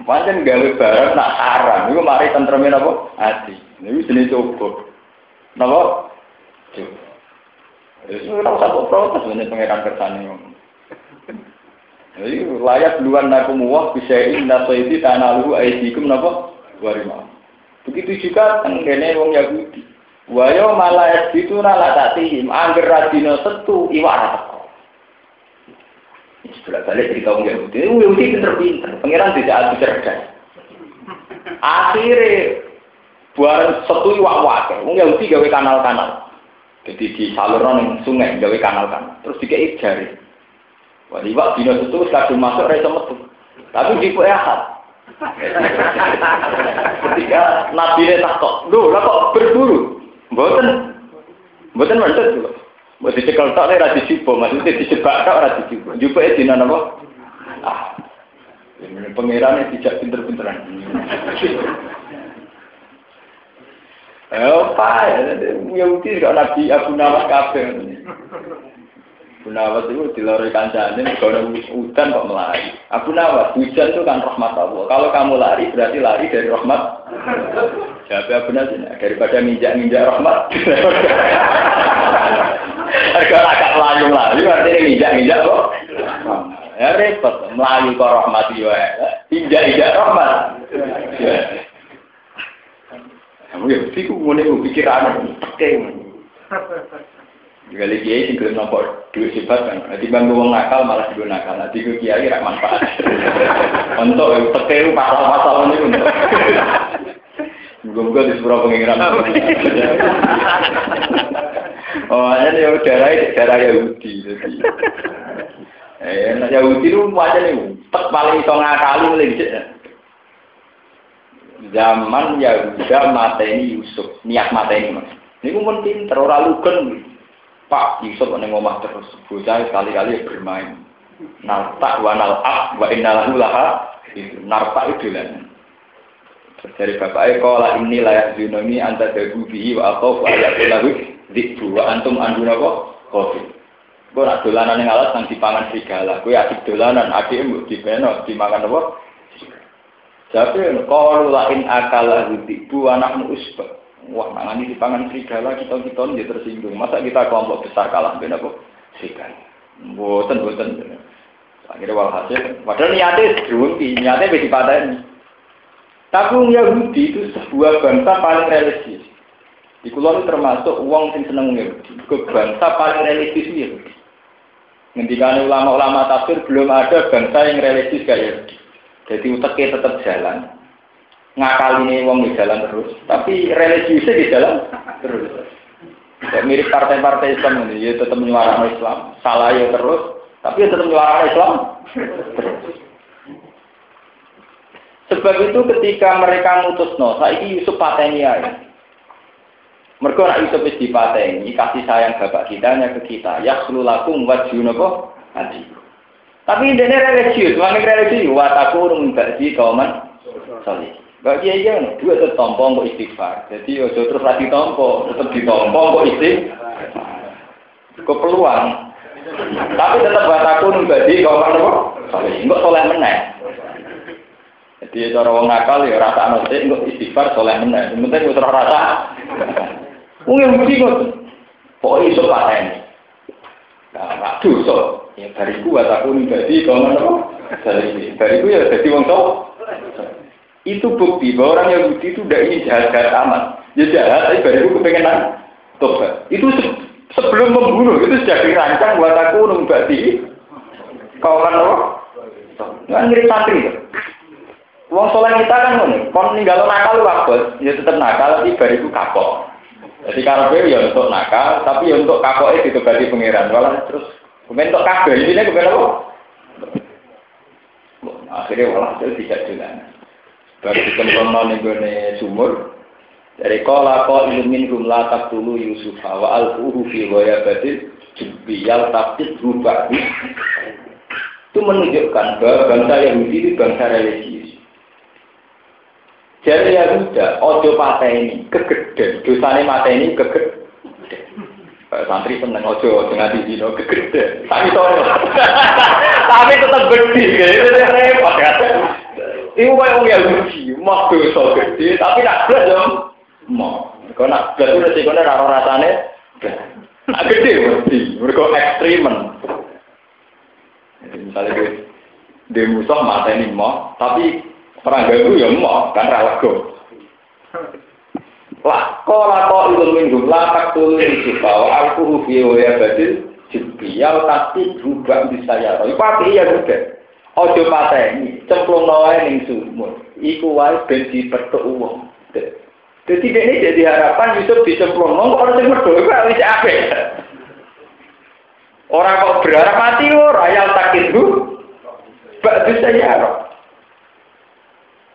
Pancen gawe barang nak haram, iku mari tentreme napa? Ati. Niku jenenge coba. Napa? Coba. Wis ora usah protes meneh pangeran kersane. Jadi layak duluan naku muwah bisa indah so itu tanah lu aidikum napa warima. Begitu juga tenggene wong Yahudi. Wayo malah itu nala tatihim angger radino setu iwak teko. Sebelah balik cerita wong Yahudi. Wong Yahudi pinter-pinter. Pangeran tidak adu cerdas. Akhirnya buat setu iwak wae. Wong Yahudi gawe kanal-kanal. Jadi di saluran sungai gawe kanal kan. Terus dikei jari. Wah, iwak dino setu kadung masuk ra iso metu. Tapi. Ketika Nabi ini takut, loh, lah kok berburu? Mboten, mboten maksud loh. Mbok dicekel tok ora dijupo, maksudnya dijebak tok ora dijupo. Jupoke dina napa? Ah. Pangeran tidak pinter-pinteran. Eh, apa ya? Yahudi kok Nabi Abu Nawas kabeh. Abu Nawas itu dilori kancane kalau hujan kok melari. Abu Nawas, hujan itu kan rahmat Allah. Kalau kamu lari berarti lari dari rahmat. Siapa Abu Nawas daripada minjak-minjak rahmat. Harga agak melayu melayu berarti ini minjak-minjak kok. Ya repot, melayu kok rahmat ya. Injak-injak rahmat. Kamu ya mesti ngene ku pikiran penting. Kali kiai sing gelem nampa duit sifat kan. Nanti bang wong nakal malah juga nakal. Nanti ku kiai rak manfaat. Untuk petir pasal-pasal ini untuk. Moga-moga di sebuah pengiran. Oh, ini ya darah darah Yahudi. Eh, Yahudi itu macam ini. Paling iso ngakali dicek zaman Yahuda mateni Yusuf, niat mateni mas. Ini pun pinter, orang lugen. Pak Yusuf ning omah terus, bocah sekali-kali bermain. Narta wa nal'ab wa innalahu laha narta itu lan. Dari bapak kola ini layak zunoni anta dagu bihi wa atau wa ayat lahu dikbu wa antum anduna kok kofi. Gue nak dolanan yang alas nang dipangan serigala. Gue asik dolanan, adik mbok dipeno dimakan apa? Jadi kalau lain akal bu anak usba. Wah, nangani di pangan serigala kita kita dia tersinggung. Masa kita kelompok besar kalah beda kok serigala. Boten boten. Akhirnya walhasil, padahal niatnya berhenti, niatnya bedi ini. Tapi Yahudi itu sebuah bangsa paling religius. Di kulon termasuk uang yang seneng Yahudi. Ke bangsa paling religius Yahudi. Ngendikan ulama-ulama tafsir belum ada bangsa yang religius kayak Yahudi. Jadi uteknya tetap jalan. Ngakal ini wong di jalan terus. Tapi religiusnya di jalan terus. Ya, mirip partai-partai Islam ini, ya tetap menyuarakan Islam. Salah ya terus, tapi ya tetap menyuarakan Islam terus. Sebab itu ketika mereka mutus no, saya Yusuf pateni ya. Mereka nak Yusuf wis dipateni, kasih sayang bapak kita hanya ke kita. Ya lakum wajunapa adi. Tapi ini religius, mana religius, wataku urung bagi kauman sorry. Bagi kan, dua itu tompo kok istighfar. Jadi ojo terus lagi tompo, tetap ditompo kok istighfar. Kok peluang. Tapi tetap wataku urung bagi kauman apa? Sorry, enggak soleh meneh. Jadi cara wong nakal ya rasa sik enggak istighfar soleh meneh. Penting wis ora rasa. Yang mesti kok. Kok iso pateni. Nah, dosa. Ya bariku wa takun jadi kalau apa? Dari bariku ya jadi wong tua. Itu bukti bahwa orang Yahudi itu tidak ingin jahat-jahat amat. Ya jahat, tapi bariku kepengen tobat. Itu se sebelum membunuh itu sudah dirancang buat aku numbati kau kan apa? Nggak ngirit santri. Wong soleh kita kan ngono, kon ninggal nakal waktu, ya tetap nakal tapi bariku kapok. Jadi karena ya untuk nakal, tapi ya untuk kapoknya ditobati pengiran. Malah terus Kemudian untuk kabel ini kemudian apa? Akhirnya walhasil tidak jalan. Baru dikembangkan nih sumur. Dari kola ko ilumin rumla tak dulu Yusuf wa alfuhu fi waya batil jubiyal taktik rubah itu menunjukkan bahwa bangsa Yahudi itu bangsa religius. Jadi ya udah, ojo ini kegeden, dosane ini kegeden. Santri seneng ojo dengan di dino kegede. Tapi sore. Tapi tetap gede, gitu repot ya. Iku kayak wong Yahudi, mah dosa gede, tapi nak blas yo mau. Kau nak blas itu resikonya raro rasane. Nak gede mesti, mereka ekstremen. Misalnya gue di musuh mata ini mau, tapi perang gagu ya mau, kan ralago. Lah, kola kok itu minggu latak tulis juga, aku rugi ya badil, jibriyal tapi berubah bisa ya. Apa iya udah. Ojo pateni, cemplung nawa ning sumur. Iku wae ben dipethuk wong. Jadi ini jadi harapan Yusuf dicemplung nong orang yang merdu itu apa? Orang kok berharap mati ora yang sakit bu, bak bisa ya.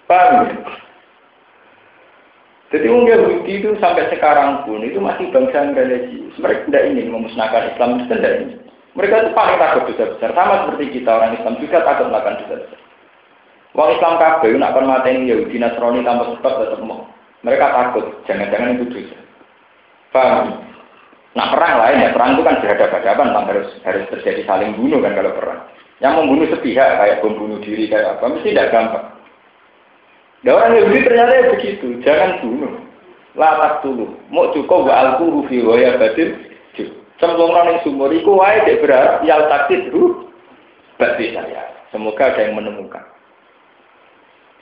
Paham? Jadi orang Yahudi itu sampai sekarang pun itu masih bangsa religius. Mereka tidak ingin memusnahkan Islam ingin. Mereka itu paling takut dosa besar. Sama seperti kita orang Islam juga takut melakukan dosa besar. Orang Islam kabeh nak kon mateni Yahudi Nasrani tanpa sebab tetap mau. Mereka takut, jangan-jangan itu dosa. Paham? Nah perang lain ya, perang itu kan berhadapan-hadapan, harus harus terjadi saling bunuh kan kalau perang. Yang membunuh sepihak kayak bom bunuh diri kayak apa, mesti tidak gampang. Dan orang Yahudi ternyata ya begitu, jangan bunuh. Latak dulu, mau cukup wa alku rufi ya batin, cemplung yang sumur iku wae dek berharap yal takdir ruh berarti saya. Semoga ada yang menemukan.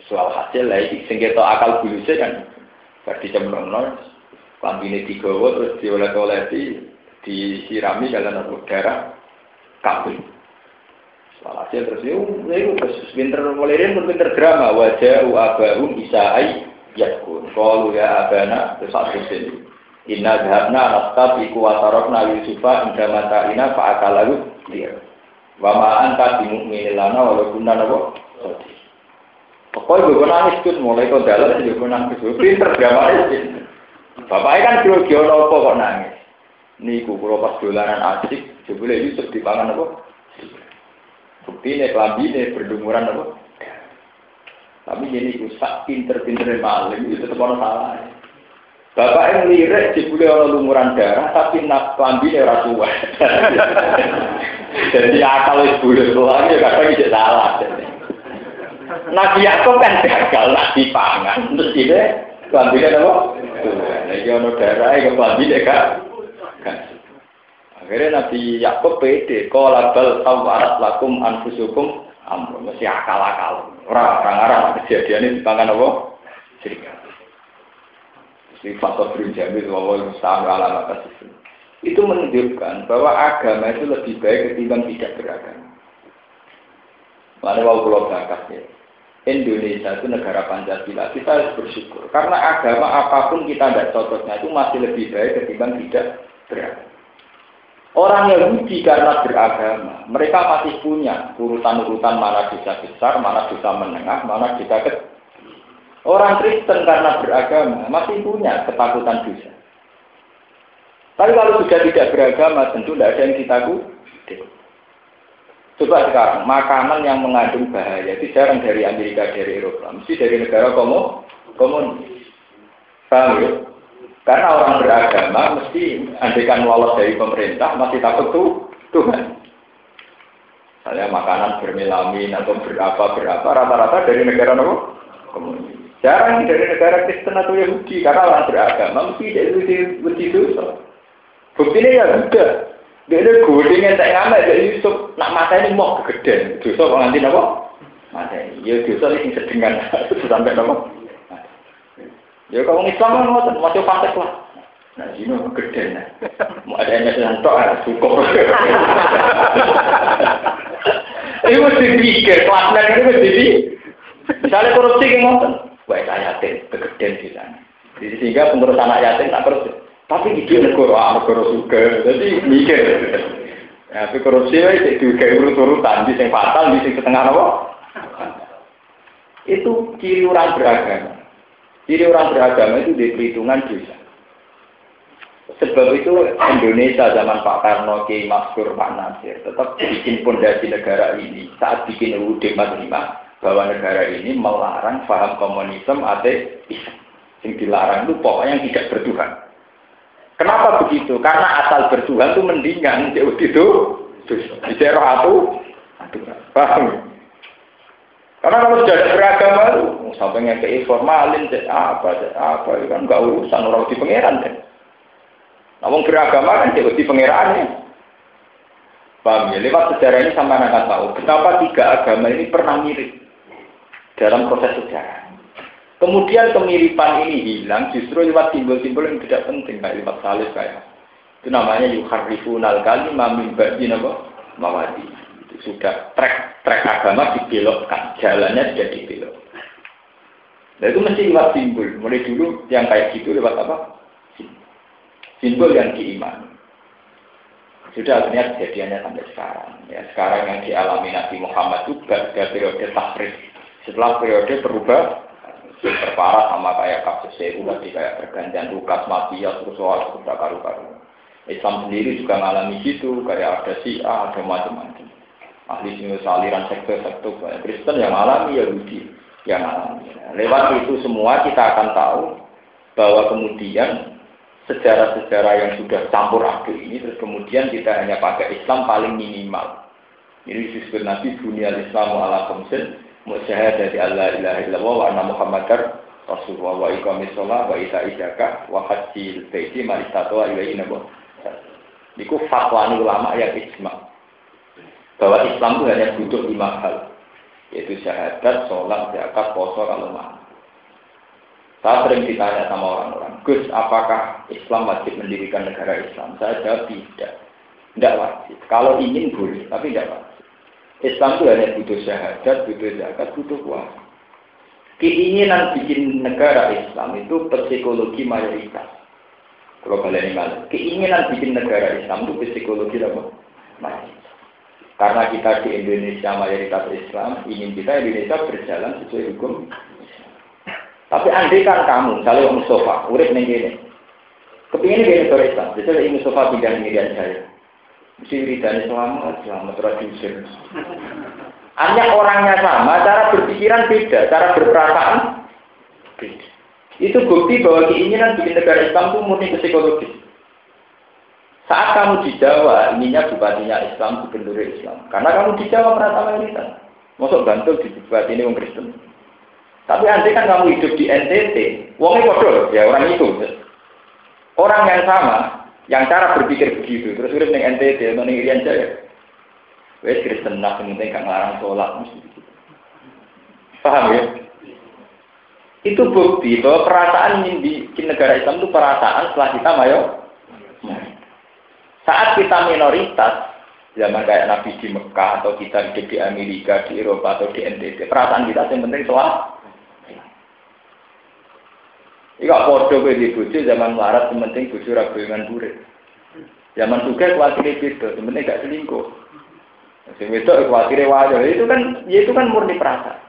Soal hasil lah, sing akal bulusnya kan, berarti nol, lambine digawa terus diolet-oleti disirami dalam darah kabel. Walhasil terus itu, itu terus pinter mulairin pinter drama wajah abahum isai yakun. Kalau ya abana terus satu sini. Inna dhahabna nastab iku watarokna Yusufa inda mata ina fa'akalahu dia. Wa ma'an anta bimu'minin lana walaupun nabo Pokoknya gue nangis tuh mulai kau dalam gue nangis. Pinter drama itu. Bapaknya kan kira apa kok nangis. Niku kalau pas dolanan asik, coba Yusuf dipangan apa? Bukti ini, kelambi ini, berdumuran apa? Tapi ini rusak, pinter-pinter maling, itu tetap orang salah. Bapak yang lirik, jebule orang lumuran darah, tapi nak kelambi ini rasuah. Jadi akal itu boleh lagi, kadang bisa salah. Nabi Yakub kan gagal, nabi pangan. Terus ini, ini apa? Lagi ono darah, kelambi ini kan? Akhirnya Nabi Yakub pede, kalau bal tawarat lakum anfusukum amrun mesti akal-akal. Orang orang arah kejadian ini dipangan apa? Serigala. Sifat Sobrin Jamil bahwa Mustahil alamat kasih. Itu menunjukkan bahwa agama itu lebih baik ketimbang tidak beragama. Lalu mau pulau ya. Indonesia itu negara Pancasila, kita harus bersyukur. Karena agama apa pun kita tidak cocoknya itu masih lebih baik ketimbang tidak beragama. Orang Yahudi karena beragama, mereka masih punya urutan-urutan mana dosa besar, mana dosa menengah, mana dosa kecil. Orang Kristen karena beragama masih punya ketakutan dosa. Tapi kalau sudah tidak beragama, tentu tidak ada yang ditakut. Coba sekarang, makanan yang mengandung bahaya itu jarang dari Amerika, dari Eropa, mesti dari negara komunis. Paham ya? Karena orang beragama mesti andikan lolos dari pemerintah masih takut tuh Tuhan. Misalnya makanan bermelamin atau berapa berapa rata-rata dari negara komunis. Jarang dari negara Kristen atau Yahudi karena orang beragama mesti dari mesti dosa. Buktinya ya sudah. Dia ada goding yang tak ngamek dari Yusuf. Nak mata ini mau kegeden. Dosa kok nanti nopo? Mata ini. Ya dosa ini sedengan sampai nopo. Ya kalau Islam kan ngoten, masih fasik lah. Nah, ini gede nah. Mau ada yang sedang tok harus cukup. Ini mesti pikir, kelasnya ini mesti. Misalnya korupsi kayak ngoten, baik yatim, kegedean di sana. Jadi sehingga pengurus anak yatim tak korupsi. Tapi itu negara, ah, negara juga. Jadi mikir. Ya, tapi korupsi itu juga urut-urutan, di yang fatal, di sing setengah apa? Itu ciri orang beragama. Jadi orang beragama itu di perhitungan dosa. Sebab itu Indonesia zaman Pak Karno, Kiai Maskur, Pak Nasir tetap bikin pondasi negara ini saat bikin UUD 45 bahwa negara ini melarang paham komunisme ateisme. Yang dilarang itu pokoknya yang tidak bertuhan. Kenapa begitu? Karena asal bertuhan itu mendingan jauh itu di daerah itu paham? Karena kalau sudah ada beragama sampai ngekei formalin, apa, apa, itu kan nggak urusan orang di pangeran deh. Namun beragama kan di pangeran ya. Paham ya? Lewat sejarah ini sama anak tahu betapa tiga agama ini pernah mirip dalam proses sejarah. Kemudian kemiripan ini hilang justru lewat simbol-simbol yang tidak penting kayak lewat salib kayak itu namanya yuharrifunal kalimah min ba'di mawadi. Itu sudah trek trek agama dibelokkan, jalannya sudah dibelok. Nah itu mesti lewat simbol. Mulai dulu yang kayak gitu lewat apa? Simbol yang diimani. Sudah akhirnya kejadiannya sampai sekarang. Ya sekarang yang dialami Nabi Muhammad itu pada periode tahrif. Setelah periode berubah berparah sama kayak kasus Sehu tadi kayak pergantian Lukas, Matias, terus soal sudah karu-karu. Islam sendiri juga mengalami gitu, kayak ada si A, ada macam-macam. Ahli sinus aliran sektor-sektor Kristen yang alami, Yahudi yang alami. Lewat itu semua kita akan tahu bahwa kemudian sejarah-sejarah yang sudah campur aduk ini, terus kemudian kita hanya pakai Islam paling minimal. Ini disebut Nabi dunia Islam ala khamsin dari Allah ilaha illallah wa anna muhammadar rasulullah wa iqamis sholat wa ita zakah wa hajjil baiti man istata'a ilaihi nabo Niku fatwa ulama yang ijma bahwa Islam itu hanya butuh lima hal yaitu syahadat, sholat, zakat, poso kalau mau. Saya sering ditanya sama orang-orang, Gus, apakah Islam wajib mendirikan negara Islam? Saya jawab tidak. Tidak wajib. Kalau ingin boleh, tapi tidak wajib. Islam itu hanya butuh syahadat, butuh zakat, butuh puasa. Keinginan bikin negara Islam itu psikologi mayoritas. Kalau kalian ingat, keinginan bikin negara Islam itu psikologi apa? Mayoritas. Karena kita di Indonesia mayoritas Islam, ingin kita Indonesia berjalan sesuai hukum Tapi andai kan kamu, Om Mustafa, urip nih gini, kepingin ini negara Islam, jadi Om Mustafa pindah di saya. Mesti wiridane selamat, selamat radiusir. Hanya orangnya sama, cara berpikiran beda, cara berperasaan beda. Itu bukti bahwa keinginan bikin negara Islam itu murni psikologis. Saat kamu di Jawa, ininya bupatinya Islam, gubernur Islam. Karena kamu di Jawa merasa mayoritas. Masuk Bantul di bupati ini orang Kristen. Tapi nanti kan kamu hidup di NTT, wongnya kodoh, ya orang itu. Orang yang sama, yang cara berpikir begitu, terus urip ning NTT ning Irian Jaya. Wes Kristen nak penting gak ngarang sholat mesti Paham ya? Itu bukti bahwa perasaan bikin negara Islam itu perasaan setelah kita mayo. Saat kita minoritas, zaman kayak Nabi di Mekah atau kita hidup di Amerika, di Eropa atau di NTT, perasaan kita yang penting soal Iku podo kowe di bojo zaman melarat penting bojo ra goyengan burik. Zaman suka kuatire beda, sebenarnya gak selingkuh. Sing wedok kuatire wajar. Itu kan ya itu kan murni perasaan.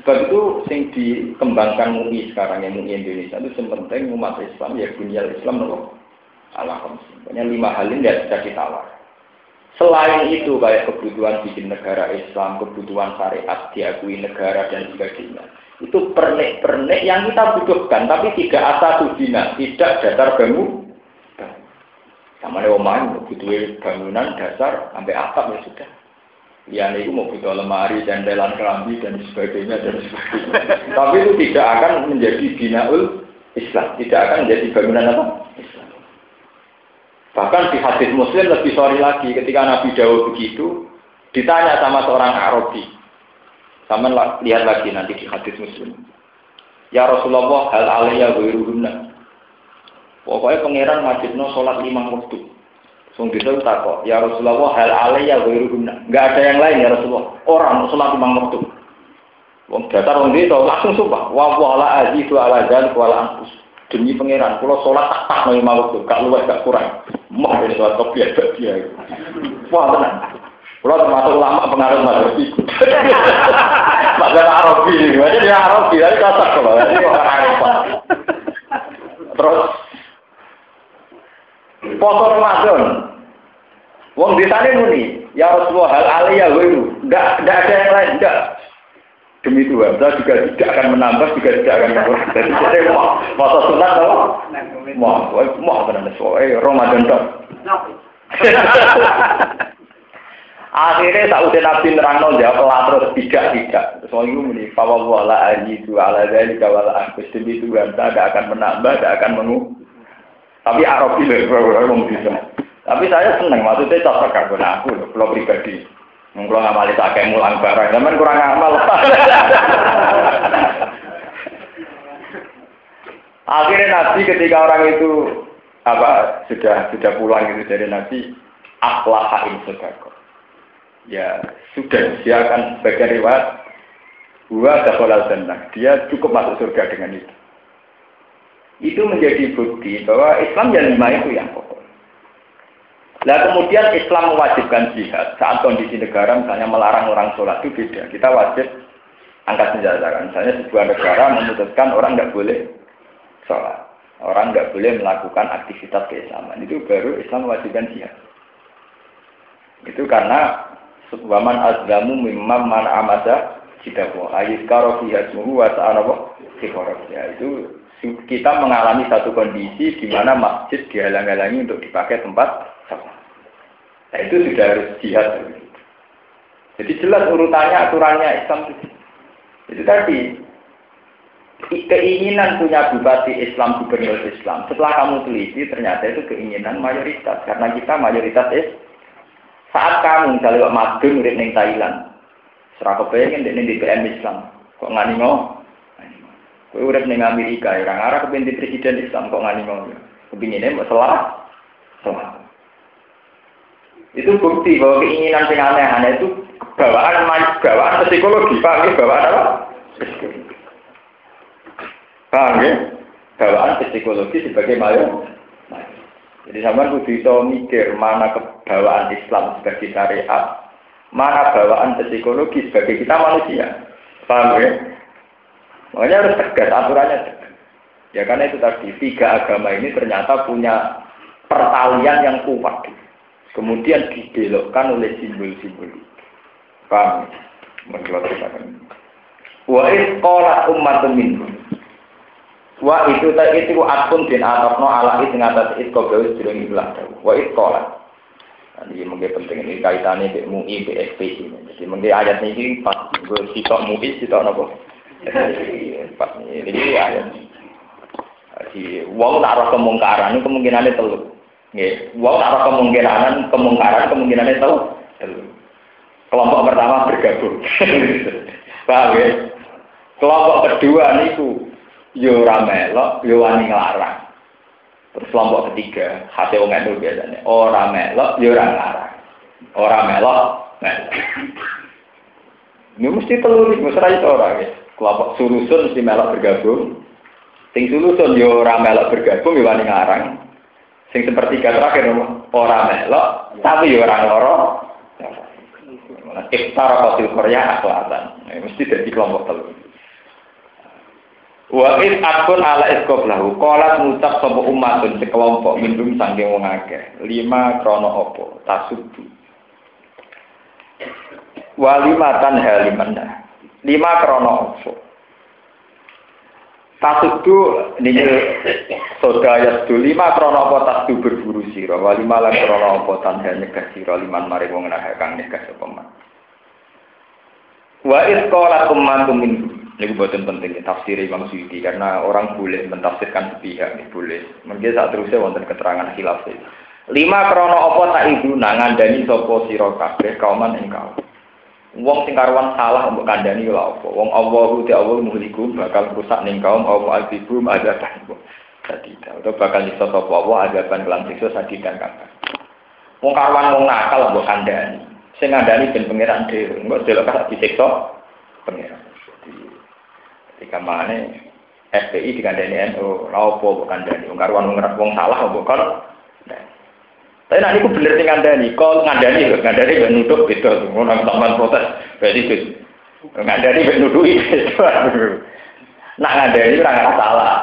Sebab itu sing dikembangkan MUI sekarang yang MUI Indonesia itu yang penting umat Islam ya dunia Islam nopo ala Banyak lima hal ini tidak bisa ditawar. Selain itu kayak kebutuhan bikin negara Islam, kebutuhan syariat diakui negara dan sebagainya itu pernik-pernik yang kita butuhkan, tapi tidak asal tudina, tidak dasar bangun. Sama omah butuh bangunan dasar sampai atap ya sudah. Ya itu mau butuh lemari, dan jalan kelambi dan sebagainya dan sebagainya. tapi itu tidak akan menjadi binaul Islam, tidak akan menjadi bangunan apa? Islam. Bahkan di hadis Muslim lebih sorry lagi, ketika Nabi Dawud begitu, ditanya sama seorang Arabi, sama lihat lagi nanti di hadis muslim. Ya Rasulullah hal alaiya wiruhunna. Pokoknya pangeran wajibno sholat lima waktu. Sung bisa kok. ya Rasulullah hal alaiya wiruhunna. Enggak ada yang lain ya Rasulullah. Orang sholat lima waktu. Wong datar wong itu langsung sumpah. Wa wala azizu ala dzalik wala anfus. Demi pangeran, kalau sholat tak tak lima waktu, gak luwes gak kurang. Mau sholat kopi ya, Wah tenang. Kalau termasuk ulama pengaruh Maghribi. Mazhab Arabi, jadi dia Arabi, jadi cocok kalau orang Arab. Terus poso Ramadan. Wong desane muni, Ya Rasulullah hal aliyah itu, enggak, enggak ada yang lain, enggak. Demi Tuhan, saya juga tidak akan menambah, juga tidak akan mengurangi. Jadi saya mau, masa sunat apa? Mau, mau benar soalnya Ramadan dong. Akhirnya usah Nabi nerangno jawab terus tidak tidak. Soal itu muni fawa wala itu ala dari kawal aku demi Tuhan saya tidak akan menambah, tidak akan mengu. Tapi Arabi loh, bisa. Tapi saya senang, maksudnya cocok nah aku, kalau pribadi. Mungkin ngamali tak kayak mulang barang, zaman kurang amal. Akhirnya Nabi ketika orang itu apa sudah sudah pulang itu dari Nabi, akhlaha in sedekah. Ya sudah dia akan sebagai riwayat Dua dakhalal jannah. Dia cukup masuk surga dengan itu. Itu menjadi bukti bahwa Islam yang lima itu yang pokok. Nah kemudian Islam mewajibkan jihad saat kondisi negara misalnya melarang orang sholat itu beda. Kita wajib angkat senjata kan. Misalnya sebuah negara memutuskan orang nggak boleh sholat. Orang nggak boleh melakukan aktivitas keislaman. Itu baru Islam mewajibkan jihad. Itu karena waman azlamu mimman man amada jidahu ayat karo fihasmuhu wa ta'ala ya itu kita mengalami satu kondisi di mana masjid dihalang-halangi untuk dipakai tempat Nah itu sudah harus jihad. Jadi jelas urutannya, aturannya Islam itu. Itu tadi keinginan punya bupati Islam, gubernur Islam. Setelah kamu teliti, ternyata itu keinginan mayoritas. Karena kita mayoritas is. Saat kamu misalnya Pak Madun urip ning Thailand, serah kepengen di BM Islam, kok ngani mau? Kowe urip ning Amerika, orang Arab kepengen di presiden Islam, kok ngani mau? Kepinginnya masalah, salah. Itu bukti bahwa keinginan yang aneh-aneh itu bawaan bawaan psikologi, paham ya? Bawaan apa? Paham ya? Bawaan psikologi sebagai mayo. Jadi sama kudu bisa mikir mana kebawaan Islam sebagai syariat, mana bawaan psikologi sebagai kita manusia. Paham ya? Makanya harus tegas, aturannya tegas. Ya karena itu tadi, tiga agama ini ternyata punya pertalian yang kuat kemudian dibelokkan oleh simbol-simbol itu. Paham? Kita Wa isqala umat minhum. Wa itu tadi itu akun bin atokno ala itu ngatas itu kau gawe sedurung ilah. Wa isqala. Jadi mungkin penting ini kaitannya dengan MUI, BSP ini. Jadi mungkin ayat ini pas gue sitok MUI, sitok nopo. Pas ini, ayat. Jadi, wong tak roh kemungkaran, ini kemungkinannya telur. Nggih, wow apa kemungkinan kemungkaran kemungkinan itu kelompok pertama bergabung. Paham ya? Kelompok kedua niku yo ora melok, yo wani nglarang. Terus kelompok ketiga, hati wong itu biasanya ora melok, yo ora nglarang. Ora melok. Ini mesti telur, mesti ra itu ora ya. Kelompok sulusun mesti melok bergabung. Sing sulusun yo ora melok bergabung yo wani nglarang. Sing sepertiga terakhir orang melok, tapi ya orang loro. Iftara kosil Korea. Nah, mesti jadi kelompok telu. Wa in akun ala iskoblahu Kolat ngucap sapa umatun sekelompok minum sangking wong akeh. Lima krono opo tasubu. Wa lima tan halimanda. Lima krono opo. Tasudu niki soda ya lima krono apa tasdu berburu sira wa lima lan krono apa tanha nyegah sira liman mari wong nah kang nyegah man. Wa is qala ummatum min niku boten penting tafsir Imam Suyuti karena orang boleh mentafsirkan sepihak nih boleh. Mungkin saat terusnya wonten keterangan khilaf Lima krono apa tak ibu nangan dani sapa sira kabeh kauman ing kaum. Wong sing karuan salah mbok kandhani lha apa? Wong Allahu ta Allah muhliku bakal rusak ning kaum apa ada kan. Tadi atau bakal nyiksa sapa Allah adaban kelan siksa sadidan kakak. Wong karuan wong nakal mbok kandhani. Sing ngandani ben pangeran dhewe, mbok delok kan disiksa pangeran. Ketika mana FPI dikandani NU, lha apa mbok kandhani? Wong karuan wong salah mbok kon tapi nanti aku bener sing ngandani, kok ngandani lho, ngandani gak nuduh gitu, ngono sampean protes, berarti Gus. Ngandani gak nuduh itu. Nak ngandani ora nggak salah.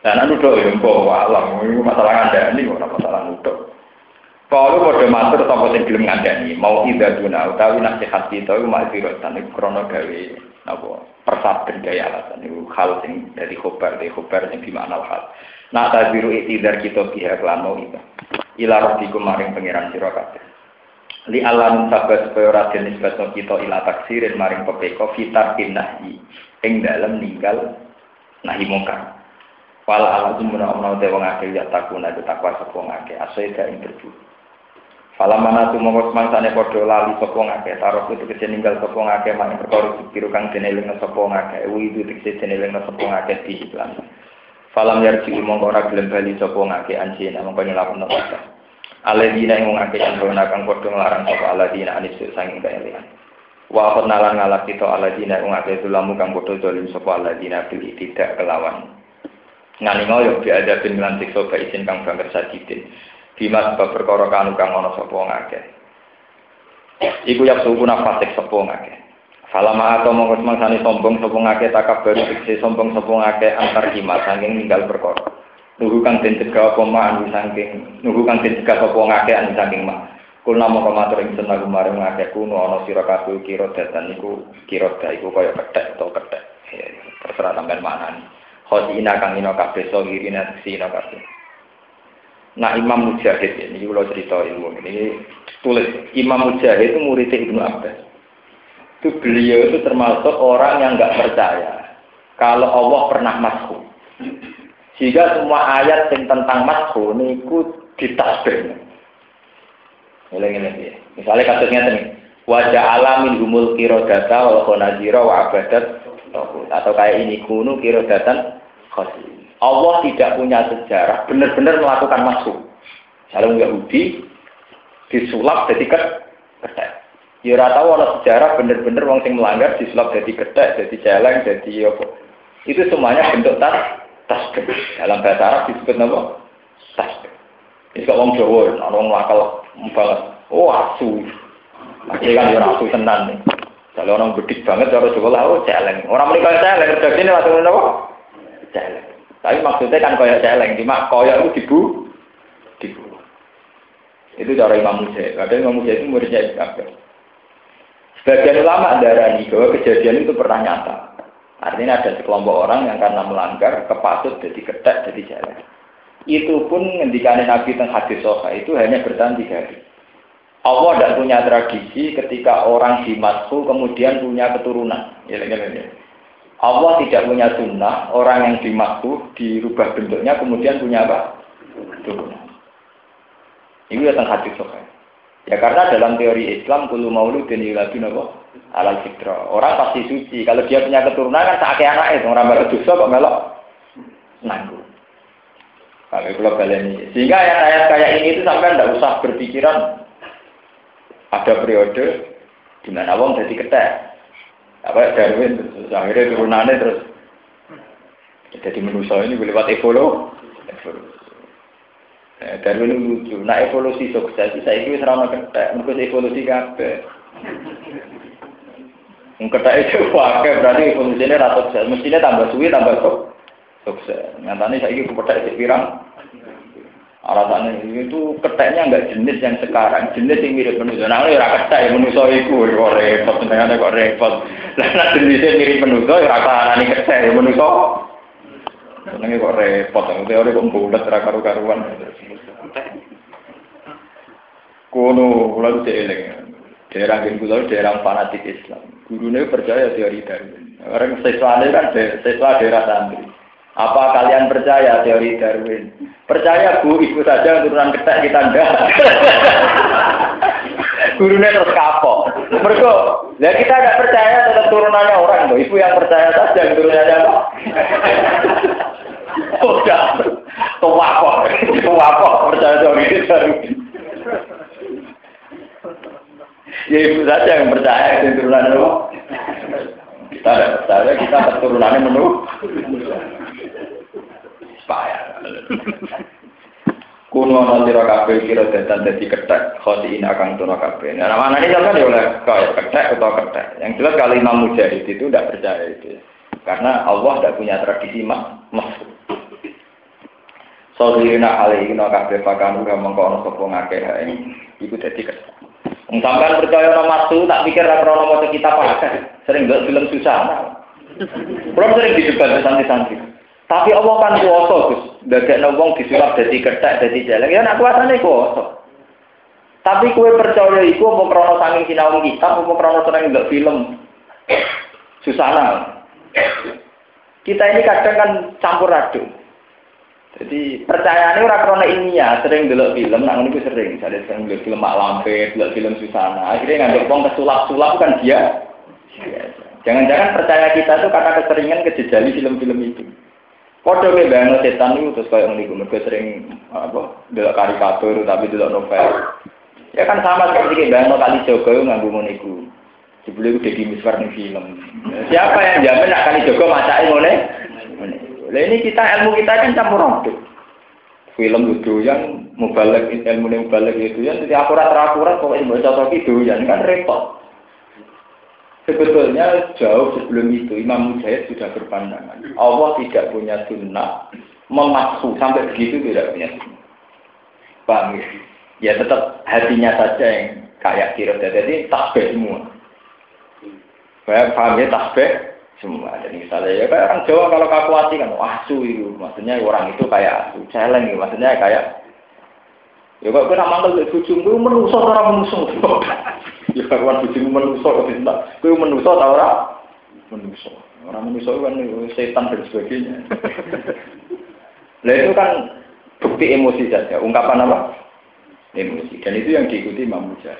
Dan nak nuduh ya mbok walam, itu masalah ngandani ora masalah nuduh. Kalau pada matur sapa sing gelem ngandani, mau ida duna utawi nasihat kita iku mak sirotan iku krana gawe napa persaben gaya alasan iku hal sing dari khobar dari khobar sing di hal. Nak tabiru itidar kita pihak lan mau itu. Ila rabbikum maring pangeran sira. Li alam sabat supaya ora den kita ila taksirin maring pepeko fitar nahi ing dalem ninggal nahi mungkar. Wala ala jumna omna te wong akeh ya takuna takwa sapa wong akeh asai ing berbuat. Fala mana tu mongko semangsane padha lali sapa ngake taruh itu kece ninggal sapa ngake mang perkara pikiru kang dene lenga sapa ngake wi itu kece dene lenga sapa ngake di iklan. Falam yarji mongko ora gelem bali sapa ngake anjina mongko nyelapno kata. Aladina ing ngake sandrona kang padha nglarang sapa aladina anisu sanging kaelian. Wa nalan ngalak kita aladina ing ngake tulamu kang padha dolim sapa aladina bil tidak kelawan. Ngani ngoyo biada bin lan siksa kang banget sadidin. Bima sebab perkara kanu kang ana sapa ngakeh. Iku yak suku nafasik sapa ngakeh. Falama atau mongko semangsane sombong sapa ngakeh baru dikse sombong sapa ngakeh antar hima saking ninggal perkara. Nuhu kang den cegah apa ma anu saking nuhu kang den cegah sapa ngakeh anu saking ma. Kulna mongko matur ing seneng kemarin ngakeh kuno ana sira kabeh datan iku kira iku kaya kethek atau kethek. Ya, terserah sampean manani. Khosina kang ino kabeh so irina sina kabeh. Nah Imam Mujahid ini kalau cerita ilmu ini tulis Imam Mujahid itu murid Ibnu Abbas. Itu beliau itu termasuk orang yang nggak percaya kalau Allah pernah masuk. Jika semua ayat yang tentang masuk ini ikut ditasbih. Ini Misalnya kasusnya ini wajah alamin humul kirodata wa khonazira wa abadat atau kayak ini kunu kirodatan khosi. Allah tidak punya sejarah benar-benar melakukan masuk. Kalau Yahudi disulap jadi ketek. Ya ora tahu ada sejarah benar-benar wong sing melanggar disulap jadi ketek, jadi celeng, jadi apa. Itu semuanya bentuk tas tas Dalam bahasa Arab disebut apa? Tas. Ini kok wong Jawa, orang nakal banget. Oh asu. Masih kan ya asu tenan. Kalau orang bedik banget cara Jawa lah, oh celeng. Orang mereka celeng, ini langsung apa? Celeng. Tapi maksudnya kan koyok celeng, cuma koyok itu dibu, dibu. Itu cara Imam Mujahid. Kadang Imam Mujahid itu muridnya Ibn Sebagian ulama darah ini bahwa kejadian itu pernah nyata. Artinya ada sekelompok orang yang karena melanggar kepasut jadi ketek jadi jalan. Itu pun ngendikanin Nabi tentang hadis soha itu hanya bertahan tiga hari. Allah tidak punya tradisi ketika orang dimasku kemudian punya keturunan. Ya, ya, ya. Allah tidak punya sunnah, orang yang dimakruh dirubah bentuknya kemudian punya apa? Turunan. Ini datang hati sokai. Ya karena dalam teori Islam kulu mauludin yuladu nopo alal fitra. Orang pasti suci. Kalau dia punya keturunan kan sakit itu orang baru dosa kok melok nanggung. Kalau kalau ini. Sehingga ayat-ayat kayak ini itu sampai tidak usah berpikiran ada periode di mana wong jadi ketek apa Darwin terus akhirnya turunannya terus. Jadi manusia ini lewat evolusi. Eh, Darwin lucu. Nah evolusi sukses saya itu serama ketek. Mungkin evolusi kabe ketek itu pakai berarti evolusinya rata sukses. Mestinya tambah suwi tambah sukses. Nyatanya saya itu itu pirang alasannya itu keteknya enggak jenis yang sekarang. Jenis yang mirip manusia nah ini ketek ya manusia itu kok repot sebenarnya kok repot. Nah jenisnya mirip manusia ya rasa ini ketek ya manusia sebenarnya kok repot. Teori kok bulat karu karuan kuno kulo eling daerah yang kulo daerah fanatik Islam. Gurunya percaya teori Darwin. Orang siswa kan siswa daerah santri apa kalian percaya teori Darwin? Percaya bu, ikut saja turunan ketek kita enggak. Gurunya terus kapok. Mereka, ya kita tidak percaya tetap turunannya orang loh. Ibu yang percaya saja turunannya apa? Udah, tuwapok, tuwapok percaya teori Darwin. Ya ibu saja yang percaya itu turunannya? Kita tidak percaya, kita keturunannya menu payah. Kuno nanti kabeh kira datan dadi kethek, khotiin akan tuna kabeh. Nah, mana ini kan ya oleh kaya kethek atau kethek. Yang jelas kali Imam Mujahid itu tidak percaya itu. Karena Allah tidak punya tradisi mas. mas. Sodhirina alaihina kabeh pakanu mengko ana sapa ngakeh iku dadi kersa. Wong sampean percaya ana masu tak pikir ra krono maca kitab akeh. Sering ndelok film susah. Belum sering didebat santri-santri. Tapi Allah kan kuasa, Gus. Dadekno wong disulap dadi kethek, dadi jelek. Ya nak kuasane kuasa. Tapi kue percaya iku apa krono saking sinau kitab apa krono seneng ndelok film. Susana. Kita ini kadang kan campur aduk. Jadi percayaan orang krono ilmiah, sering dulu film, nah ini sering, misalnya sering dulu film Mak Lampe, dulu film Susana, akhirnya ngambil uang kesulap-sulap kan dia. Jangan-jangan percaya kita itu kata keseringan kejejali film-film itu. Kode ke bayang setan itu terus kayak ngene sering apa dulu karikatur tapi dulu novel. Ya kan sama seperti kayak bayang kali Joko nganggu moniku. Sebelum itu jadi miswar film. Siapa yang jamin nak kali Joko macai ngene? Ini kita ilmu kita kan campur aduk. Film itu yang mubalek ilmu yang mubalek itu yang jadi akurat akurat pokoknya baca cocok itu yang kan repot. Sebetulnya jauh sebelum itu Imam Mujahid sudah berpandangan Allah tidak punya sunnah memaksu sampai begitu tidak punya sunnah. Paham ya? Ya tetap hatinya saja yang kayak kira jadi tasbih semua. Saya paham ya tasbih semua. Jadi misalnya ya kayak orang Jawa kalau kalkulasi kan asu itu, maksudnya orang itu kayak asu, celeng gitu, maksudnya kayak ya kok kena mantel ke bujung gue menusuk orang menusuk. Ya kawan bujung menusuk kok tidak, gue menusuk tau orang menusuk. Orang menusuk kan setan dan sebagainya. Nah itu kan bukti emosi saja, ungkapan apa? Emosi. Dan itu yang diikuti Imam Mujahid.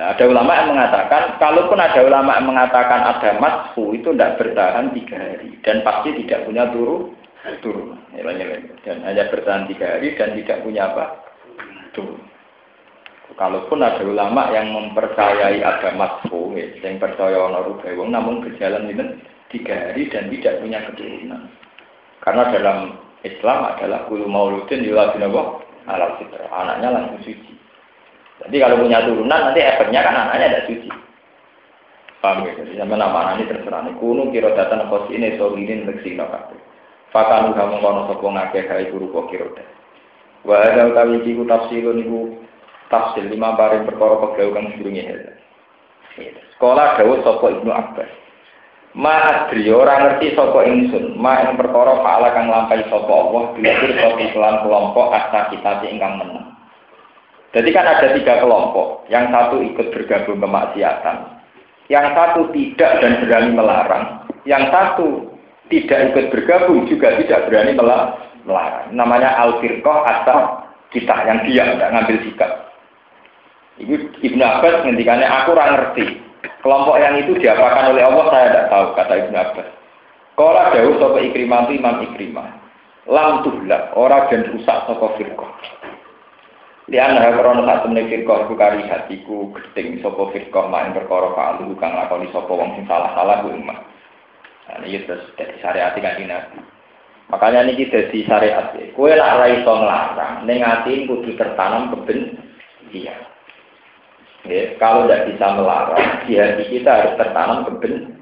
Nah, ada ulama yang mengatakan, kalaupun ada ulama yang mengatakan ada masfu itu tidak bertahan tiga hari dan pasti tidak punya turu turun. Dan hanya bertahan tiga hari dan tidak punya apa turun. Kalaupun ada ulama yang mempercayai ada masfu, ya, yang percaya ono wong namun berjalan ini tiga hari dan tidak punya keturunan. Karena dalam Islam adalah kulu mauludin alal fitra. Anaknya langsung suci. Jadi kalau punya turunan nanti efeknya kan anaknya ada suci. Paham ya? Jadi sama nama ini terserah. Ini kuno kira datang kos ini solinin leksina kabeh. Fakanu kamu kono sopong ngakeh hai guru kok kira Wa ada utawi iku tafsirun iku tafsir lima bareng perkara pegawai kang sedurunge Sekolah dawuh sapa Ibnu Abbas. Ma adri ora ngerti sapa ingsun, ma ing perkara paala kang lampahi sapa Allah bilakir sapa kelompok asta kita ingkang menang. Jadi kan ada tiga kelompok. Yang satu ikut bergabung kemaksiatan. Yang satu tidak dan berani melarang. Yang satu tidak ikut bergabung juga tidak berani melarang. Namanya al-firqah atau kita yang diam, tidak ngambil sikap. Ibu Ibnu Abbas ngendikannya aku kurang ngerti. Kelompok yang itu diapakan oleh Allah saya tidak tahu kata Ibnu Abbas. Kalau jauh sopo ikrimah itu imam ikrimah. Lam tuhlah orang dan rusak sopo firqah. Lian ha krono sak temne firqah iku kari hatiku gedeng sapa firqah main perkara falu kang lakoni sapa wong sing salah-salah ku umat. Nah, ini terus dari syariat kan Nabi. Makanya ini di syariat. Kue lah ra iso nglarang, ning ati kudu tertanam kebencian. Ya, kalau tidak bisa melarang, di hati kita harus tertanam keben.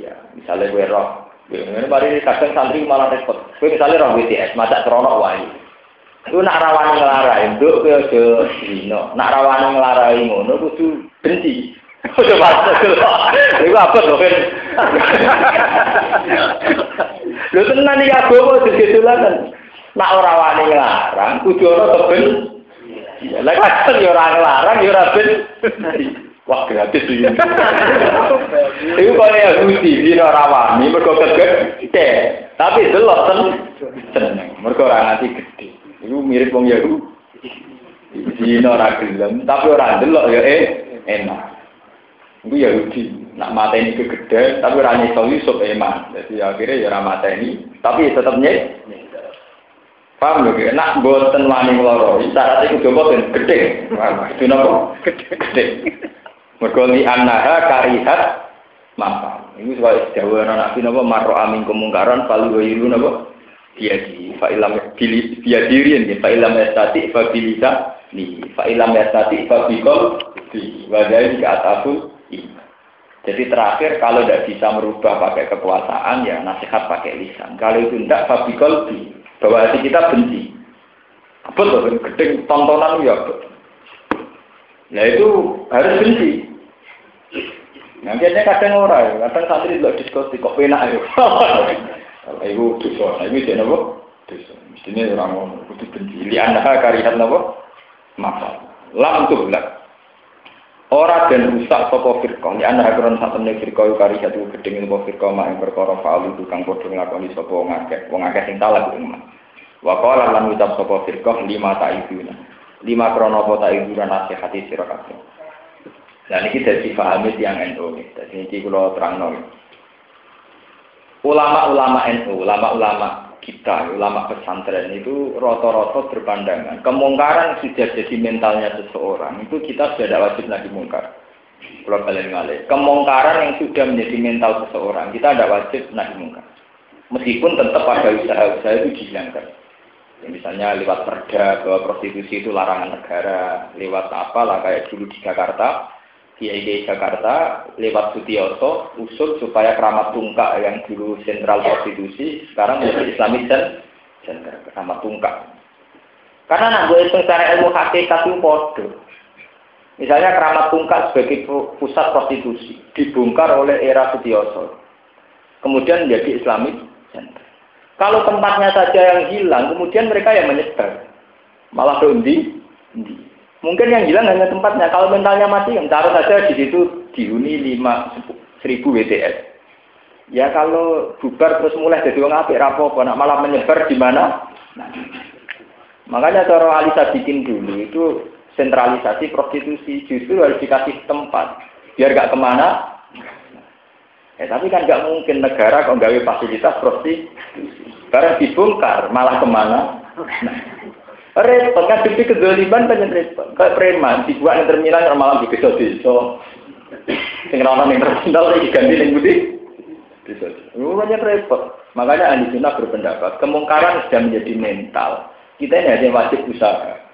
Ya, misalnya gue roh, gue ini mari kadang santri malah repot. Gue misalnya roh WTS, masa krono wahyu. Itu nak rawani ngelarai, nduk kowe aja dino. Nak rawani ngelarai ngono kudu benci. Kudu masuk. Iku apa to, Ben? Lho tenan iki agama digetulaken. Nak ora wani nglarang, kudu keben. Lah kadang ya ora nglarang ya ora ben. Wah gratis iki. Iku kaya Yahudi, dino ora wani mergo kegede. Tapi delok seneng. Mergo ora nganti gede. Itu mirip wong Yahudi. Dino ora gelem, tapi ora ndelok ya eh enak. Itu Yahudi. Nak mata ini kegede, tapi ora nyesel Yusuf eman. Jadi akhirnya ya ora mata ini, tapi tetap nyek. Paham lho, nak boten wani loro, syarat iku coba ben gede. Itu napa? Gede. Gede. Mergo li annaha karihat maka. Ini sebab dawuh Nabi napa marro amin kemungkaran palu wayiru napa? biadi fa ilam bili biadirin ya fa ilam yastati fa bilisa ni fa ilam yastati fa bikol di wadai ke atafu jadi terakhir kalau tidak bisa merubah pakai kekuasaan ya nasihat pakai lisan kalau itu tidak fa bikol di bahwa hati kita benci Betul, gedeng tontonan ya betul. Nah itu harus benci. Nah, biasanya kadang orang, kadang santri tidak diskotik, kok penak ya. Ibu dosa, nah, ini jadi apa? Dosa. Mestinya orang ngomong, itu benci. Li anda karihat apa? Maka. Lam tuh lah. Orang dan rusak sopo firqah. Anda karihat satu nih firqah, karihat itu gedeng itu firqah, mak yang berkorong fa'al itu kang kodoh ngakoni sopo ngakeh. Wong ngakeh sing salah itu emang. Wa qala lan ucap sopo firqah, lima ta'iduna. Lima krono apa ta'iduna nasihati sirakatnya. Dan ini dari pahami yang NU. Jadi ini kalau terang Ulama-ulama NU, ulama-ulama kita, ulama pesantren itu roto-roto berpandangan. Kemungkaran sudah jadi mentalnya seseorang, itu kita sudah tidak wajib lagi mungkar. Kalau kalian ngalih. Kemungkaran yang sudah menjadi mental seseorang, kita tidak wajib lagi mungkar. Meskipun tetap ada usaha-usaha itu dihilangkan. Ya, misalnya lewat perda bahwa prostitusi itu larangan negara, lewat apa lah kayak dulu di Jakarta, Kiai Jakarta lewat Sutioso usul supaya keramat tungkak yang dulu sentral prostitusi sekarang menjadi Islamic dan keramat tungkak. Karena nak gue secara ilmu hakikat itu bodoh. Misalnya keramat tungkak sebagai pusat prostitusi dibongkar oleh era Sutioso. Kemudian menjadi Center. Kalau tempatnya saja yang hilang, kemudian mereka yang menyebar. Malah dondi, Mungkin yang hilang hanya tempatnya. Kalau mentalnya mati, yang taruh saja di situ dihuni lima seribu WTS. Ya kalau bubar terus mulai jadi orang apik rapopo, nak malah menyebar di mana? Nah, makanya cara Alisa bikin dulu itu sentralisasi prostitusi justru harus dikasih tempat biar gak ke mana. Eh tapi kan gak mungkin negara kalau gawe fasilitas prostitusi. Karena dibongkar malah ke mana? Nah, Repot kan bukti kedoliban banyak repot. Kayak preman dibuat yang terminal malam di desa desa. Sing orang yang terminal lagi ganti yang budi. Desa. Banyak repot. Makanya ahli sunnah berpendapat kemungkaran sudah menjadi mental. Kita ini hanya wajib usaha.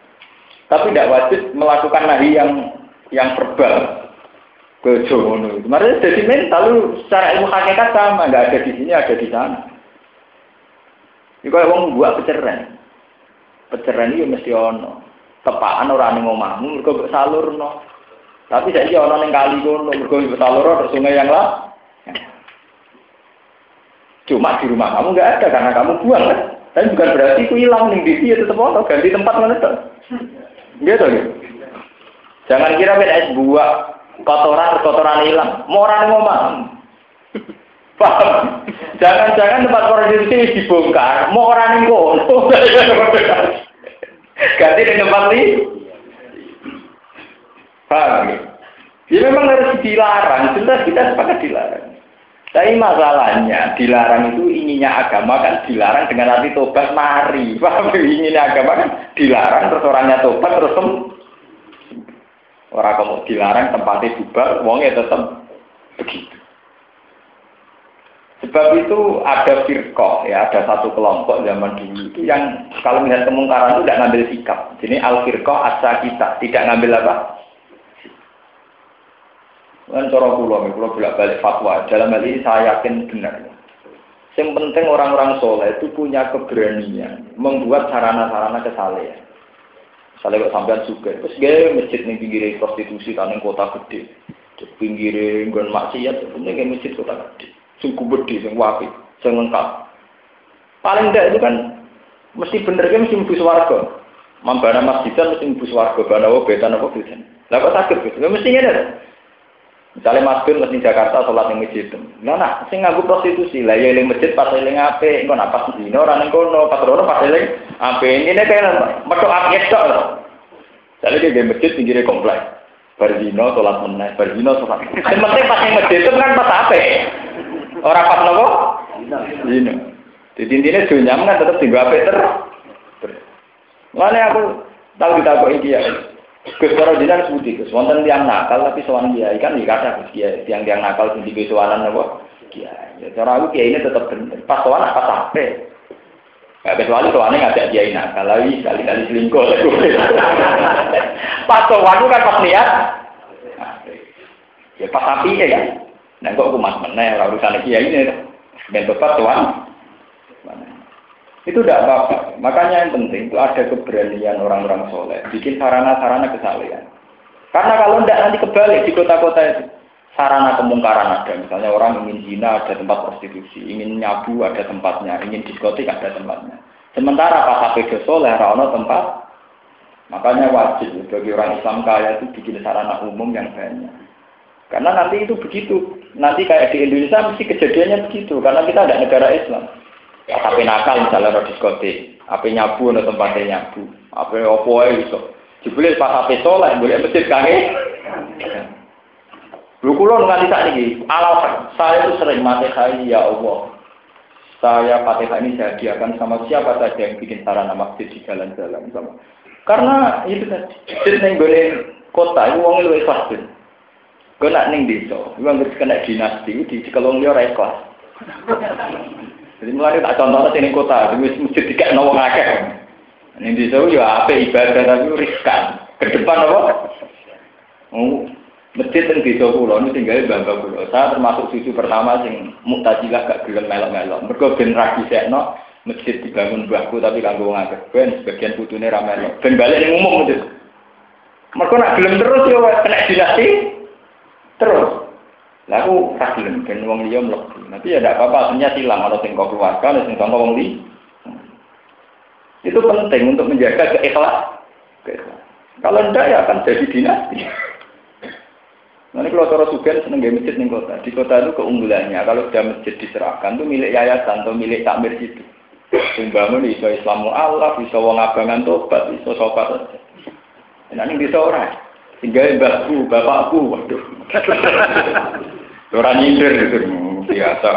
Tapi tidak wajib melakukan nahi yang yang verbal. Kejono. Kemarin jadi mental lu secara ilmu hakikat sama, nggak ada di sini, ada di sana. Ini kalau mau buat peceraian. Peceraian itu mesti ono. Tepaan orang yang ngomahmu, mereka salurno. Tapi saya ono yang kali kono, mereka salur terus sungai yang lah. Cuma di rumah kamu nggak ada karena kamu buang kan. Tapi bukan berarti itu hilang nih di sini tetap ono, ganti tempat mana tuh. Gitu gitu. Jangan kira beda es buah kotoran kotoran hilang. Mau orang ngomong. Paham? Jangan-jangan tempat produksi dibongkar, mau orang yang. Ganti di tempat ini. Paham? Ya memang harus dilarang, jelas kita sepakat dilarang. Tapi masalahnya dilarang itu inginnya agama kan dilarang dengan arti tobat mari. Paham? Inginnya agama kan dilarang terus orangnya tobat terus sem orang kamu dilarang tempatnya bubar, wongnya tetap begitu. Sebab itu ada firqoh, ya, ada satu kelompok zaman dulu itu yang kalau melihat kemungkaran itu tidak ngambil sikap. Jadi al firqoh asa kita, tidak ngambil apa? Kan cara pulau, pulau bolak balik fatwa. Dalam hal ini saya yakin benar. Yang penting orang-orang soleh itu punya keberanian membuat sarana-sarana kesalehan. Misalnya kok sampean juga, terus gaya masjid nih pinggir prostitusi kan kota gede, pinggir gue maksiat, punya masjid kota gede sing gede, sing wapi, sing lengkap. Paling tidak itu kan mesti bener kan mesti mlebu swarga. Mambana masjidan mesti mlebu swarga, bana wa betan apa betan. Lah kok sakit gitu? Mesti. Misalnya Mas Bin mesti Jakarta sholat di masjid. Nah, nah, sing nganggo prostitusi lah ya eling masjid pas eling ape, engko nak pas dino ora ning kono, pas ora pas eling ape. Ini kayak metu api tok. Jadi dia masjid pinggirnya komplek. Bardino sholat meneh, Bardino sholat. Yang penting pas yang masjid itu kan pas ape. Orang pas nopo? Dino. Jadi intinya dunia kan tetap di apa terus. Mana aku tahu kita kok ini ya. Gus para jinak sebuti Gus. Wonten tiang nakal tapi sowan dia ikan di kata Gus Kiai. Tiang-tiang nakal di sowanan nopo? Kiai. Ya, cara aku Kiai ini tetap bener. Pas sowan apa sampai? Gak kecuali soalnya ngajak dia nakal lagi kali-kali selingkuh. pas sowan kan pas niat. Ya pas api ya. Nah kok aku mas meneh ora urusan kiai ini. Ben tetap tuan. Itu tidak apa-apa. Makanya yang penting itu ada keberanian orang-orang soleh, bikin sarana-sarana kesalehan. Karena kalau tidak nanti kebalik di kota-kota itu sarana kemungkaran ada. Misalnya orang ingin zina ada tempat prostitusi, ingin nyabu ada tempatnya, ingin diskotik ada tempatnya. Sementara pas pedo soleh, rano tempat. Makanya wajib bagi orang Islam kaya itu bikin sarana umum yang banyak. Karena nanti itu begitu. Nanti kayak di Indonesia mesti kejadiannya begitu. Karena kita ada negara Islam. Apa nakal misalnya ada diskotik. Apa nyabu ada tempatnya nyabu. Apa opo itu. Jebule pas HP soleh, boleh masjid kange. Lu kulo nganti saat ini, alat saya itu sering mati hari ya Allah. Saya fatihah ini saya hadiahkan sama siapa saja yang bikin sarana masjid di jalan-jalan sama. Karena itu tadi, jadi kota, itu uangnya lebih ikhlas Gue nak neng desa, gue nggak kena dinasti di sekolong dia ikhlas. Jadi mulai tak contohnya sini kota, di masjid tiga nawang akeh. Di sana ya apa ibadah tapi riskan. Ke depan apa? Oh, masjid yang di pulau ini tinggal bangga pulau. Saya termasuk cucu pertama yang mutajilah gak gelem melok-melok. Mereka ben ragi sekno masjid dibangun baku tapi kanggo wong akeh. Ben sebagian putune ra melok. Ben balik ning umum itu. Mereka nak gelem terus ya kena dinasti terus. Lah aku ra gelem ben wong liya mlebu. Nanti ya ndak apa-apa, sebenarnya silang ana sing kok keluarga, ana sing kok wong. Itu penting untuk menjaga keikhlasan. Kalau tidak ya akan jadi dinasti. Nanti kalau cara sugen seneng gaya masjid di kota. Di kota itu keunggulannya kalau sudah masjid diserahkan itu milik yayasan atau milik takmir situ. Sumbangun bisa Islamu Allah, bisa wong abangan tobat, bisa. Nah ini bisa orang. Tinggal mbakku, bapakku, waduh. Orang nyindir itu biasa.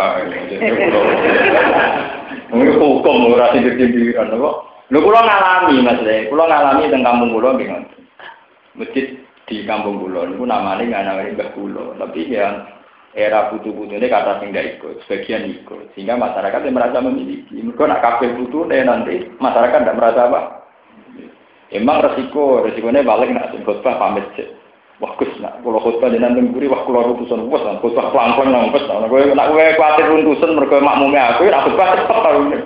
Ini hukum, orang sindir-sindiran. Lho kula ngalami Mas Le, kula ngalami teng kampung kula nggih Masjid di kampung kula niku namane nganawani Mbah kula, tapi ya era putu-putune kata sing ndak ikut, sebagian ikut. Sehingga masyarakat yang merasa memiliki. Mereka nak kabeh putune nanti masyarakat tidak merasa apa. Emang resiko, resikonya balik nak khutbah pamit sih. Wah Gus, nak kalau khutbah di nanti guri, wah kalau runtusan, wah khutbah pelan-pelan nang Gus. Nak gue nak gue khawatir runtusan mereka makmumnya aku, nak khutbah cepet ini.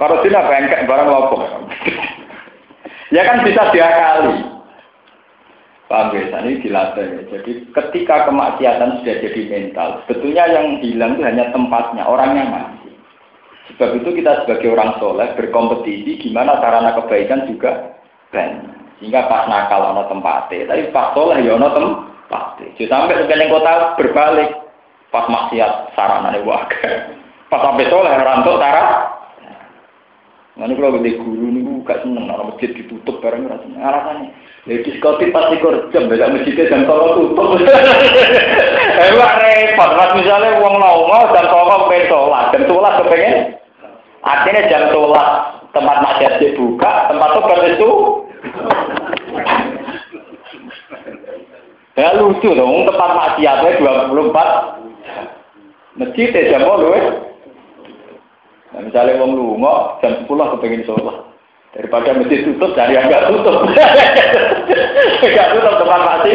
Kalau tidak bengkek barang lopo. ya kan bisa diakali. Paham ya, ini dilatih. Jadi ketika kemaksiatan sudah jadi mental, sebetulnya yang hilang itu hanya tempatnya, orangnya masih. Sebab itu kita sebagai orang soleh berkompetisi gimana sarana kebaikan juga banyak. Sehingga pas nakal ada tempatnya, tapi pas soleh ya ada tempatnya. Jadi sampai sekarang kota berbalik, pas maksiat sarana ini wakil. Pas sampai soleh rantuk sarana Nanti kalau gede guru nih gak seneng, orang masjid ditutup bareng seneng. Alasannya, ya diskotik pasti jam beda masjidnya jam tolong tutup. Wah repot, mas misalnya uang mau jam tolong pengen sholat, jam sholat kepengen. Artinya jam sholat tempat masjid dibuka, tempat sholat itu. Ya lucu dong, tempat maksiatnya 24 masjid jam 10 Nah, misalnya wong lunga jam 10 kepengen sholat. Daripada masjid tutup, cari yang nggak tutup. Nggak tutup tempat mati.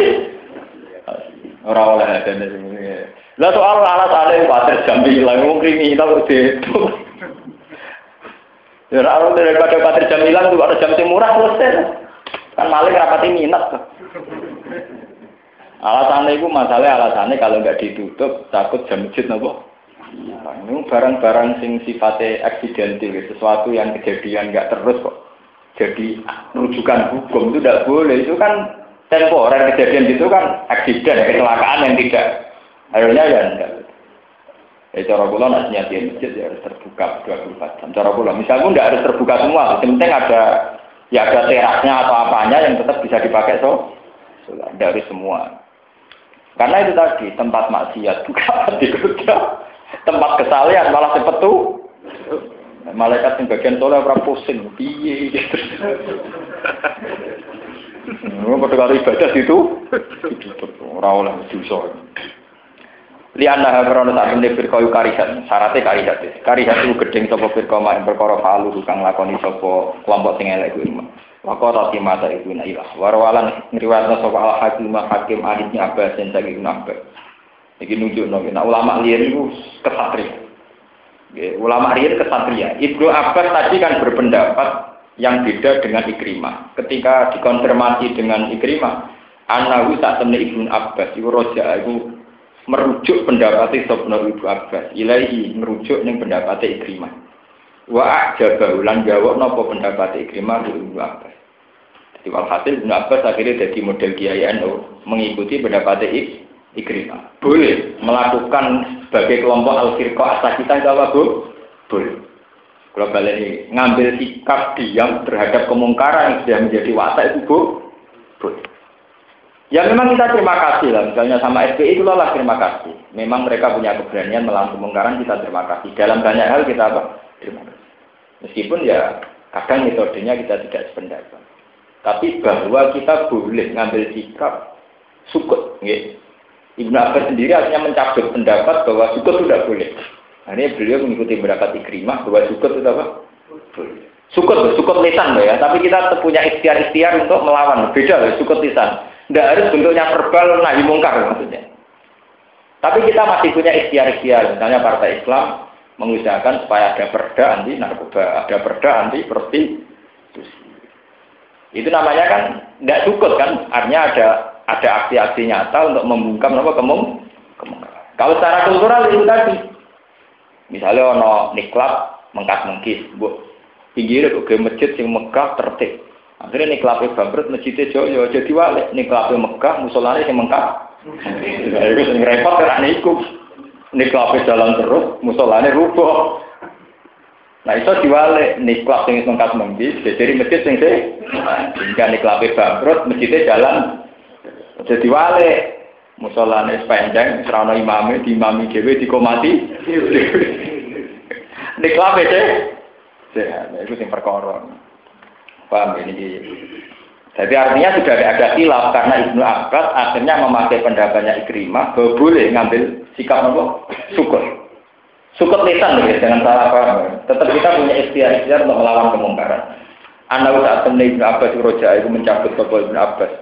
Orang oleh ada nih. Lah soal alat ada yang pater jam bilang, mau kriminal itu. Ya kalau daripada pater jam bilang tuh ada jam murah selesai. Kan maling rapati minat. Alasannya itu masalah alasannya kalau nggak ditutup takut jam masjid nopo ini barang-barang sing sifatnya eksidentil, sesuatu yang kejadian nggak terus kok. Jadi rujukan hukum itu tidak boleh. Itu kan temporer kejadian itu kan aksiden, kecelakaan yang tidak. Akhirnya ya enggak. Ya cara kula nak nyati masjid ya harus terbuka 24 jam. Cara kula misalnya enggak harus terbuka semua, yang penting ada ya ada terasnya atau apanya yang tetap bisa dipakai so. Dari semua. Karena itu tadi tempat maksiat bukan di tempat kesalahan malah cepet tuh malaikat yang bagian soleh ora pusing piye gitu pada kali ibadah itu, orang oleh dosa. Liana hakrona saat ini firqa karihat, syaratnya karihat. Karihat itu gedeng sopo firqa main perkara falu kang lakoni sopo kelompok sing elek kuwi. Wako rati mata ibu ilah. Warwalan ngriwatna sopo al hakim hakim adiknya abbas dan saking. Iki nunjuk no, nah ulama liar itu kesatria. Ya, ulama riyen kesatria. Ibnu Abbas tadi kan berpendapat yang beda dengan Ikrimah. Ketika dikonfirmasi dengan Ikrimah, Anahu tak temne Ibnu Abbas, itu roja itu merujuk pendapat Sobno Ibnu Abbas. Ilahi merujuk ning pendapat Ikrimah. Wa ajabahu lan jawab napa pendapat Ikrimah Ibnu Abbas. Jadi walhasil Ibnu Abbas akhirnya jadi model Kiai NU mengikuti pendapat Ikrimah. Boleh melakukan sebagai kelompok al-firqah asal kita itu apa, Bu? Boleh. Kalau ini ngambil sikap diam terhadap kemungkaran yang sudah menjadi watak itu, Bu? Boleh. Ya memang kita terima kasih lah, misalnya sama SPI itu lah terima kasih. Memang mereka punya keberanian melawan kemungkaran, kita terima kasih. Dalam banyak hal kita apa? Terima kasih. Meskipun ya kadang metodenya kita tidak sependapat. Tapi bahwa kita boleh ngambil sikap sukut, gitu. Ibnu Abbas sendiri akhirnya mencabut pendapat bahwa sukut sudah boleh. Akhirnya beliau mengikuti pendapat Ikrimah bahwa sukut itu apa? Boleh. Sukut, sukut lisan ya. Tapi kita punya ikhtiar-ikhtiar untuk melawan. Beda loh, sukut lisan. Tidak harus bentuknya verbal, nahi mungkar maksudnya. Tapi kita masih punya ikhtiar-ikhtiar. Misalnya Partai Islam mengusahakan supaya ada perda anti narkoba, ada perda anti prostitusi. Itu namanya kan tidak cukup kan, artinya ada ada aksi-aksi nyata untuk membungkam apa kemung kemungkaran. Kalau secara kultural itu tadi, misalnya ono niklap mengkas mengkis, bu pinggir ke masjid yang megah tertib. Akhirnya ini kelapa bambret, masjidnya e jauh, jadi wali. Ini kelapa Mekah, musolahnya yang mengkak. Itu yang repot, karena ini ikut. Ini jalan terus, musolane rubuh. Nah, itu diwale. Ini kelapa yang mengkak mengkak, jadi dari masjid yang saya. Sehingga ini kelapa bambret, masjidnya jalan. Jadi wali. Musolahnya sepanjang, serana imamnya, diimami dewe, dikomati. Ini kelapa, cek. Sehat, itu yang perkorong. Paham ini? Jadi artinya sudah ada khilaf karena Ibnu Abbas akhirnya memakai pendapatnya Ikrimah bahwa boleh ngambil sikap apa? Syukur. Syukur lisan ya, jangan salah paham. Tetap kita punya ikhtiar-ikhtiar untuk melawan kemungkaran. Anak saat temen Ibnu Abbas Roja itu mencabut toko Ibnu Abbas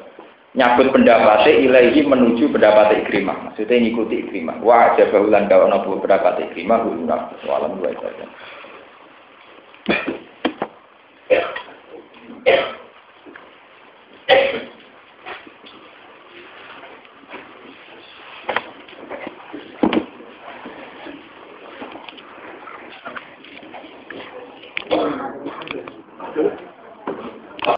nyabut pendapatnya ilahi menuju pendapat Ikrimah. Maksudnya ngikuti Ikrimah. Wah, aja bahulan kau nabu pendapat Ikrimah, hulunah. Walam dua saja. Thank you.